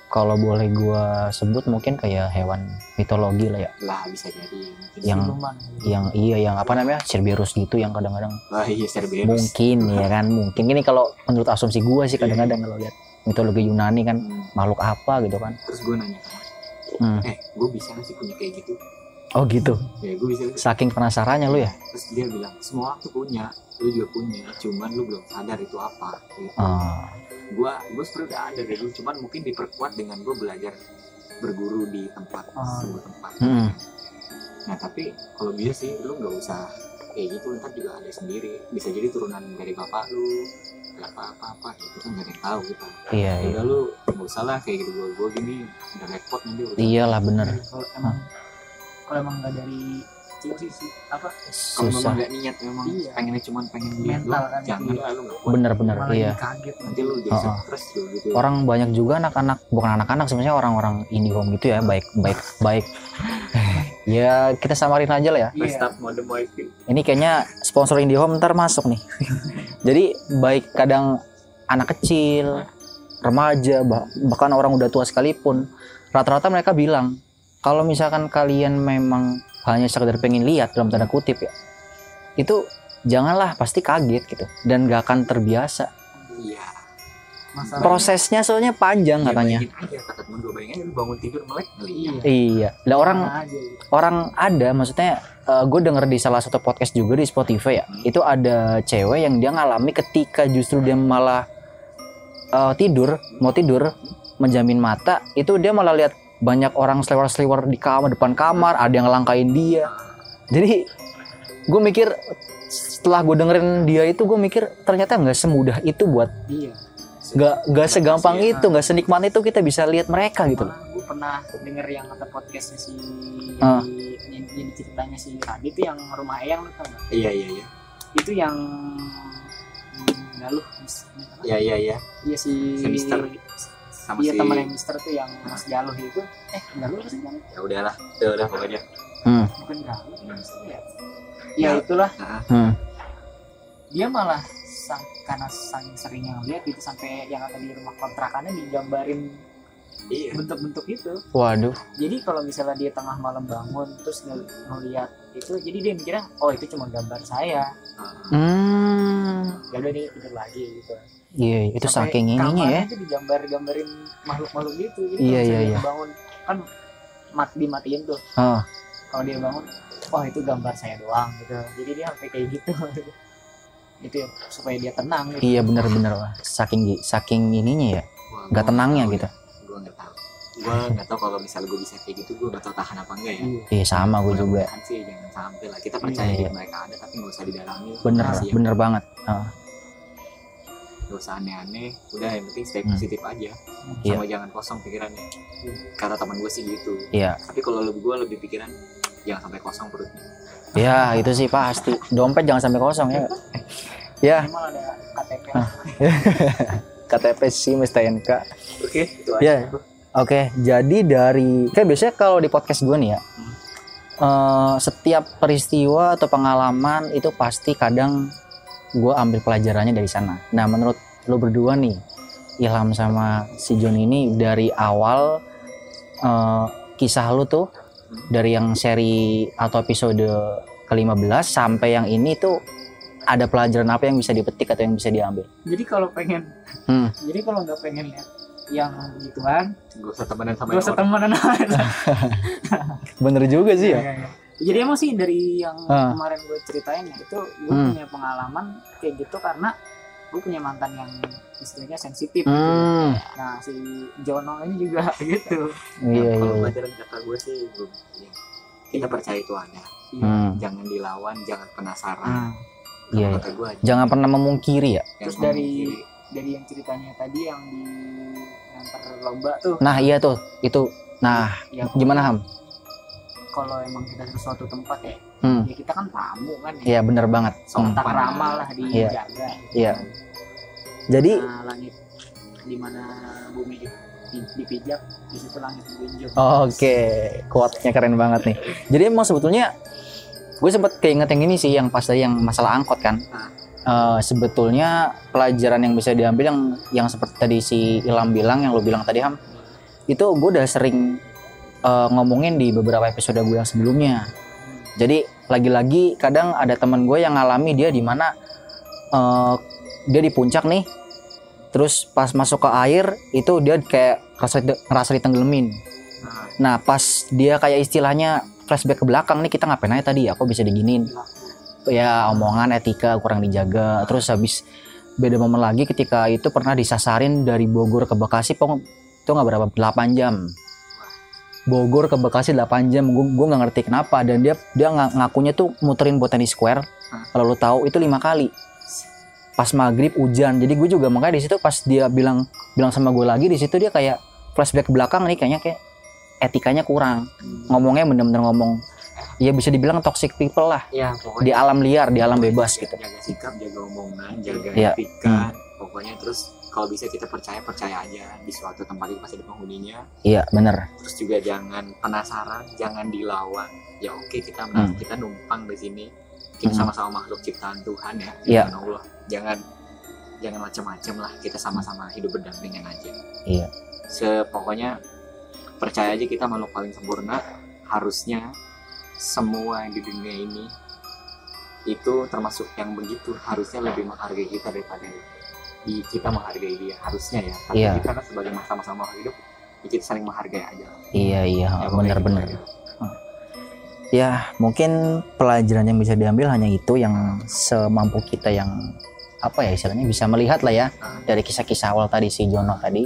[SPEAKER 1] kalau boleh gua sebut mungkin kayak hewan mitologi lah ya
[SPEAKER 2] Lah bisa jadi mungkin.
[SPEAKER 1] Yang-
[SPEAKER 3] Siluman.
[SPEAKER 1] yang iya yang apa namanya Cerberus gitu yang kadang-kadang
[SPEAKER 2] Wah iya Cerberus.
[SPEAKER 1] mungkin ya kan mungkin ini kalau menurut asumsi gua sih kadang-kadang kalau lihat mitologi Yunani kan
[SPEAKER 2] Hmm,
[SPEAKER 1] makhluk apa gitu kan
[SPEAKER 2] Terus gue nanya kan,
[SPEAKER 1] Hmm.
[SPEAKER 2] eh gue bisa nggak sih punya kayak gitu?
[SPEAKER 1] Oh gitu
[SPEAKER 2] Ya gue bisa.
[SPEAKER 1] saking penasarannya lu ya
[SPEAKER 2] Terus dia bilang semua orang tuh punya, lu juga punya, cuman lu belum sadar itu apa. Gitu.
[SPEAKER 1] Ah,
[SPEAKER 2] Gua gue sebenarnya udah ada dari dulu, cuman mungkin diperkuat dengan gue belajar berguru di tempat
[SPEAKER 3] Ah.
[SPEAKER 2] sebuah tempat.
[SPEAKER 1] hmm.
[SPEAKER 2] Nah tapi kalau bisa sih lu nggak usah kayak gitu ntar juga ada sendiri. Bisa jadi turunan dari bapak lu, apa apa apa itu kan gak ada yang tahu kita.
[SPEAKER 1] iya
[SPEAKER 2] Ya
[SPEAKER 1] iya
[SPEAKER 2] udah lu nggak usah lah kayak gitu gue gue gini udah repot nanti
[SPEAKER 1] iyalah bener
[SPEAKER 3] Kalau emang kalau emang nggak dari kecil sih, sih. Apa?
[SPEAKER 2] Kalau memang nggak niat memang
[SPEAKER 3] Iya.
[SPEAKER 2] pengennya cuma pengen
[SPEAKER 3] Mental kan
[SPEAKER 2] jangan
[SPEAKER 1] bener-bener iya
[SPEAKER 3] jadi kaget.
[SPEAKER 2] Nanti lu jadi
[SPEAKER 1] Oh, oh.
[SPEAKER 2] stres gitu.
[SPEAKER 1] orang banyak juga anak-anak bukan anak-anak sebenarnya orang-orang IndiHome gitu ya baik baik baik. Ya kita samarin aja lah ya.
[SPEAKER 3] Iya.
[SPEAKER 2] Mode wifi.
[SPEAKER 1] ini kayaknya sponsor IndiHome ntar masuk nih. Jadi baik kadang anak kecil remaja bah- bahkan orang udah tua sekalipun rata-rata mereka bilang kalau misalkan kalian memang hanya sekedar pengen lihat dalam tanda kutip ya itu janganlah pasti kaget gitu dan gak akan terbiasa
[SPEAKER 2] Iya.
[SPEAKER 1] Prosesnya soalnya panjang
[SPEAKER 2] Ya,
[SPEAKER 1] katanya
[SPEAKER 2] aja bayangin bangun tidur melek.
[SPEAKER 3] Iya.
[SPEAKER 1] iya lah orang
[SPEAKER 3] Mana aja gitu.
[SPEAKER 1] orang ada maksudnya gue denger di salah satu podcast juga di Spotify ya
[SPEAKER 2] Hmm.
[SPEAKER 1] itu ada cewek yang dia ngalami ketika justru dia malah eh, tidur mau tidur menjamin mata itu dia malah lihat banyak orang seliwer-seliwer di kamar depan kamar ada yang ngelangkain dia jadi gue mikir setelah gue dengerin dia itu gue mikir ternyata nggak semudah itu buat
[SPEAKER 3] Iya.
[SPEAKER 1] nggak nggak segampang
[SPEAKER 2] Iya.
[SPEAKER 1] itu nggak senikmat itu kita bisa lihat mereka gitu loh
[SPEAKER 3] gue pernah denger yang kata podcastnya si
[SPEAKER 1] Ah.
[SPEAKER 3] yang, yang ceritanya si Radit itu yang rumah Eyang lu tau nggak?
[SPEAKER 2] Iya iya iya.
[SPEAKER 3] Itu yang hmm, Galuh?
[SPEAKER 2] Iya iya iya.
[SPEAKER 3] Iya si
[SPEAKER 2] Si Mister. Sama
[SPEAKER 3] Iya
[SPEAKER 2] si
[SPEAKER 3] teman yang Mister tuh yang Mas Galuh itu eh Galuh sih namanya?
[SPEAKER 2] ya udahlah, udah udah pokoknya.
[SPEAKER 3] bukan Galuh ya.
[SPEAKER 2] Ya.
[SPEAKER 3] ya itulah
[SPEAKER 2] Nah,
[SPEAKER 1] hmm.
[SPEAKER 3] dia malah sang, karena saking seringnya ngeliat itu sampai yang ada di rumah kontrakannya digambarin
[SPEAKER 2] iya.
[SPEAKER 3] bentuk-bentuk itu
[SPEAKER 1] waduh
[SPEAKER 3] jadi kalau misalnya dia tengah malam bangun terus ngel- ngeliat itu jadi dia mikirnya oh itu cuma gambar saya
[SPEAKER 2] Nah,
[SPEAKER 1] hmm.
[SPEAKER 3] ya udah dia tidur lagi gitu
[SPEAKER 1] iya itu
[SPEAKER 3] Sampai
[SPEAKER 1] saking ininya ya
[SPEAKER 3] kamarnya tuh digambar-gambarin makhluk-makhluk gitu jadi
[SPEAKER 1] Iya,
[SPEAKER 3] kalau
[SPEAKER 1] iya,
[SPEAKER 3] misalnya
[SPEAKER 1] iya.
[SPEAKER 3] dia bangun kan mat dimatiin tuh
[SPEAKER 1] Ah.
[SPEAKER 3] kalau dia bangun oh itu gambar saya doang gitu jadi dia sampai kayak gitu itu ya supaya dia tenang gitu.
[SPEAKER 1] iya bener-bener Wah, saking saking ininya ya
[SPEAKER 2] gua
[SPEAKER 1] tenangnya gitu
[SPEAKER 2] ya. Gua nggak tahu. Gua nggak tahu kalau misalnya gue bisa kayak gitu, gue nggak tahu tahan apa enggak ya.
[SPEAKER 3] Iya.
[SPEAKER 1] iya sama gue juga
[SPEAKER 2] Mudah-mudahan sih jangan sampai lah. Kita percaya
[SPEAKER 1] Iya.
[SPEAKER 2] diri mereka ada, tapi nggak usah didalami.
[SPEAKER 1] bener
[SPEAKER 2] ya.
[SPEAKER 1] bener banget Ah,
[SPEAKER 2] Nggak usah aneh-aneh. Udah yang penting stay
[SPEAKER 1] Hmm.
[SPEAKER 2] positif aja.
[SPEAKER 1] Iya.
[SPEAKER 2] Sama jangan kosong pikirannya. Kata teman gue sih gitu.
[SPEAKER 1] iya
[SPEAKER 2] Tapi kalau lebih gue lebih pikiran jangan sampai kosong perutnya.
[SPEAKER 1] ya itu sih pasti dompet jangan sampai kosong ya ya
[SPEAKER 3] ada KTP.
[SPEAKER 1] KTP sih STNK
[SPEAKER 2] Oke, itu aja.
[SPEAKER 1] Ya. Oke, jadi dari kayak biasanya kalau di podcast gue nih ya, eh, setiap peristiwa atau pengalaman itu pasti kadang gue ambil pelajarannya dari sana. Nah, menurut lo berdua nih, Ilham sama si John ini dari awal eh, kisah lu tuh dari yang seri atau episode ke-15 sampai yang ini tuh ada pelajaran apa yang bisa dipetik atau yang bisa diambil?
[SPEAKER 3] Jadi kalau pengen,
[SPEAKER 1] Hmm.
[SPEAKER 3] jadi kalau nggak pengen lihat yang gituan,
[SPEAKER 2] Gak usah temenan sama
[SPEAKER 3] gak
[SPEAKER 2] yang
[SPEAKER 3] usah temenan aja.
[SPEAKER 1] Bener juga sih ya.
[SPEAKER 3] Iya, iya. Jadi emang sih dari yang
[SPEAKER 1] Ah.
[SPEAKER 3] kemarin gue ceritain ya itu gue
[SPEAKER 1] Hmm.
[SPEAKER 3] punya pengalaman kayak gitu karena gue punya mantan yang istilahnya sensitif. gitu.
[SPEAKER 1] Hmm,
[SPEAKER 3] Nah si Jono ini juga gitu.
[SPEAKER 1] iya iya.
[SPEAKER 2] Kalau
[SPEAKER 1] iya.
[SPEAKER 2] pelajaran kata gue sih, ya, kita percaya itu ada.
[SPEAKER 1] Hmm.
[SPEAKER 2] Jangan dilawan, jangan penasaran.
[SPEAKER 3] Nah,
[SPEAKER 1] Iya, iya.
[SPEAKER 2] Kata gue aja.
[SPEAKER 1] Jangan pernah memungkiri ya.
[SPEAKER 2] Yang
[SPEAKER 3] Terus dari
[SPEAKER 2] memungkiri.
[SPEAKER 3] dari yang ceritanya tadi yang di lomba tuh.
[SPEAKER 1] Nah iya tuh itu. Nah
[SPEAKER 3] Ya,
[SPEAKER 1] gimana Ham?
[SPEAKER 3] Kalau emang kita ke suatu tempat ya,
[SPEAKER 1] Hmm.
[SPEAKER 3] ya kita kan tamu kan ya.
[SPEAKER 1] Iya bener banget. Hmm.
[SPEAKER 3] Tata krama lah dijaga.
[SPEAKER 1] Iya. Jadi
[SPEAKER 3] Nah, langit di mana bumi di- di- dipijak, di situ langit menjunjung.
[SPEAKER 1] oke quote-nya keren banget nih. Jadi emang sebetulnya gue sempet keinget yang ini sih yang pas tadi yang masalah angkot kan. Eh, sebetulnya pelajaran yang bisa diambil yang yang seperti tadi si Ilham bilang yang lo bilang tadi Ham itu gue udah sering eh, ngomongin di beberapa episode gue yang sebelumnya. Jadi lagi-lagi kadang ada teman gue yang ngalami dia di mana eh, dia di puncak nih, terus pas masuk ke air itu dia kayak ngerasa, ngerasa ditenggelamin.
[SPEAKER 2] Nah,
[SPEAKER 1] Nah pas dia kayak istilahnya flashback ke belakang nih kita ngapain aja tadi ya, kok bisa diginin? Ya omongan etika kurang dijaga. Terus habis beda momen lagi ketika itu pernah disasarin dari Bogor ke Bekasi, pong itu nggak berapa 8 jam. Bogor ke Bekasi 8 jam, gue gue nggak ngerti kenapa dan dia dia nga- ngakunya tuh muterin Botani Square. Kalau lu tahu itu lima kali. Pas maghrib hujan, jadi gue juga makanya di situ pas dia bilang bilang sama gue lagi di situ dia kayak flashback ke belakang nih kayaknya kayak etikanya kurang. Ngomongnya bener-bener ngomong ya bisa dibilang toxic people lah
[SPEAKER 2] ya
[SPEAKER 1] di alam liar, di alam bebas
[SPEAKER 2] jaga-
[SPEAKER 1] gitu.
[SPEAKER 2] Jaga sikap, jaga omongan, jaga
[SPEAKER 1] Iya.
[SPEAKER 2] etika. Pokoknya terus kalau bisa kita percaya percaya aja di suatu tempat itu pasti ada penghuninya.
[SPEAKER 1] Iya, bener.
[SPEAKER 2] Terus juga jangan penasaran, jangan dilawan. Ya oke kita merasa kita numpang di sini. Kita
[SPEAKER 1] Hmm.
[SPEAKER 2] sama-sama makhluk ciptaan Tuhan ya,
[SPEAKER 1] Iya.
[SPEAKER 2] ciptaan Allah. Jangan jangan macam-macam lah. Kita sama-sama hidup berdampingan aja.
[SPEAKER 1] Iya.
[SPEAKER 2] Sepokoknya percaya aja kita makhluk paling sempurna. Harusnya semua yang di dunia ini itu termasuk yang begitu harusnya lebih menghargai kita daripada di kita menghargai dia harusnya ya tapi
[SPEAKER 1] Iya.
[SPEAKER 2] kita kan sebagai sama-sama hidup ya kita saling menghargai aja.
[SPEAKER 1] Iya, iya,
[SPEAKER 2] Ya, pokoknya
[SPEAKER 1] bener-bener.
[SPEAKER 2] gitu.
[SPEAKER 1] Ya, mungkin pelajaran yang bisa diambil hanya itu yang semampu kita yang apa ya istilahnya bisa melihat lah ya
[SPEAKER 2] Nah,
[SPEAKER 1] dari kisah-kisah awal tadi si Jono tadi.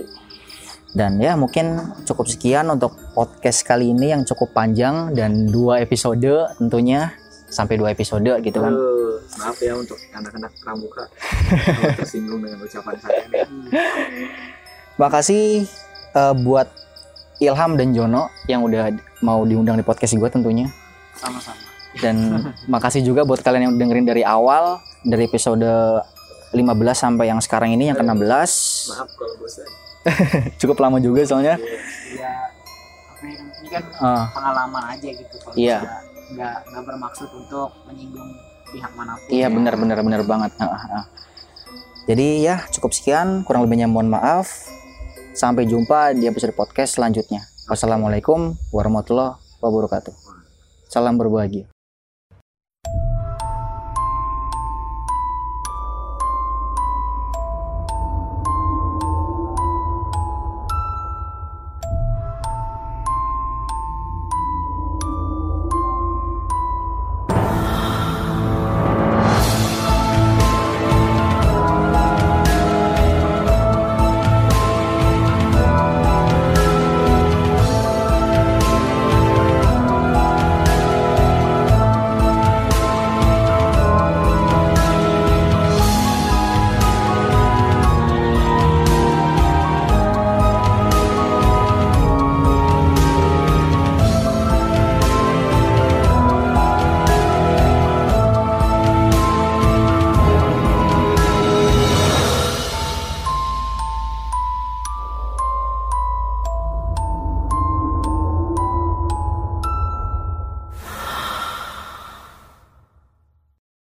[SPEAKER 1] Dan ya mungkin cukup sekian untuk podcast kali ini yang cukup panjang dan dua episode tentunya sampai dua episode gitu kan.
[SPEAKER 2] Aduh, maaf ya untuk anak-anak pramuka tersinggung dengan ucapan saya.
[SPEAKER 1] Makasih eh, buat Ilham dan Jono yang udah mau diundang di podcast gue tentunya.
[SPEAKER 3] Sama-sama.
[SPEAKER 1] Dan makasih juga buat kalian yang dengerin dari awal dari episode 15 sampai yang sekarang ini yang ke-16.
[SPEAKER 2] Maaf kalau bosan.
[SPEAKER 1] Cukup lama juga soalnya.
[SPEAKER 3] Ya apa ya ini kan
[SPEAKER 1] Ah,
[SPEAKER 3] pengalaman aja gitu kalau
[SPEAKER 1] Iya.
[SPEAKER 3] Nggak nggak bermaksud untuk menyinggung pihak mana pun.
[SPEAKER 1] iya
[SPEAKER 3] ya.
[SPEAKER 1] benar benar benar banget. Jadi ya cukup sekian, kurang lebihnya mohon maaf. Sampai jumpa di episode podcast selanjutnya. Wassalamualaikum warahmatullahi wabarakatuh. Salam berbahagia.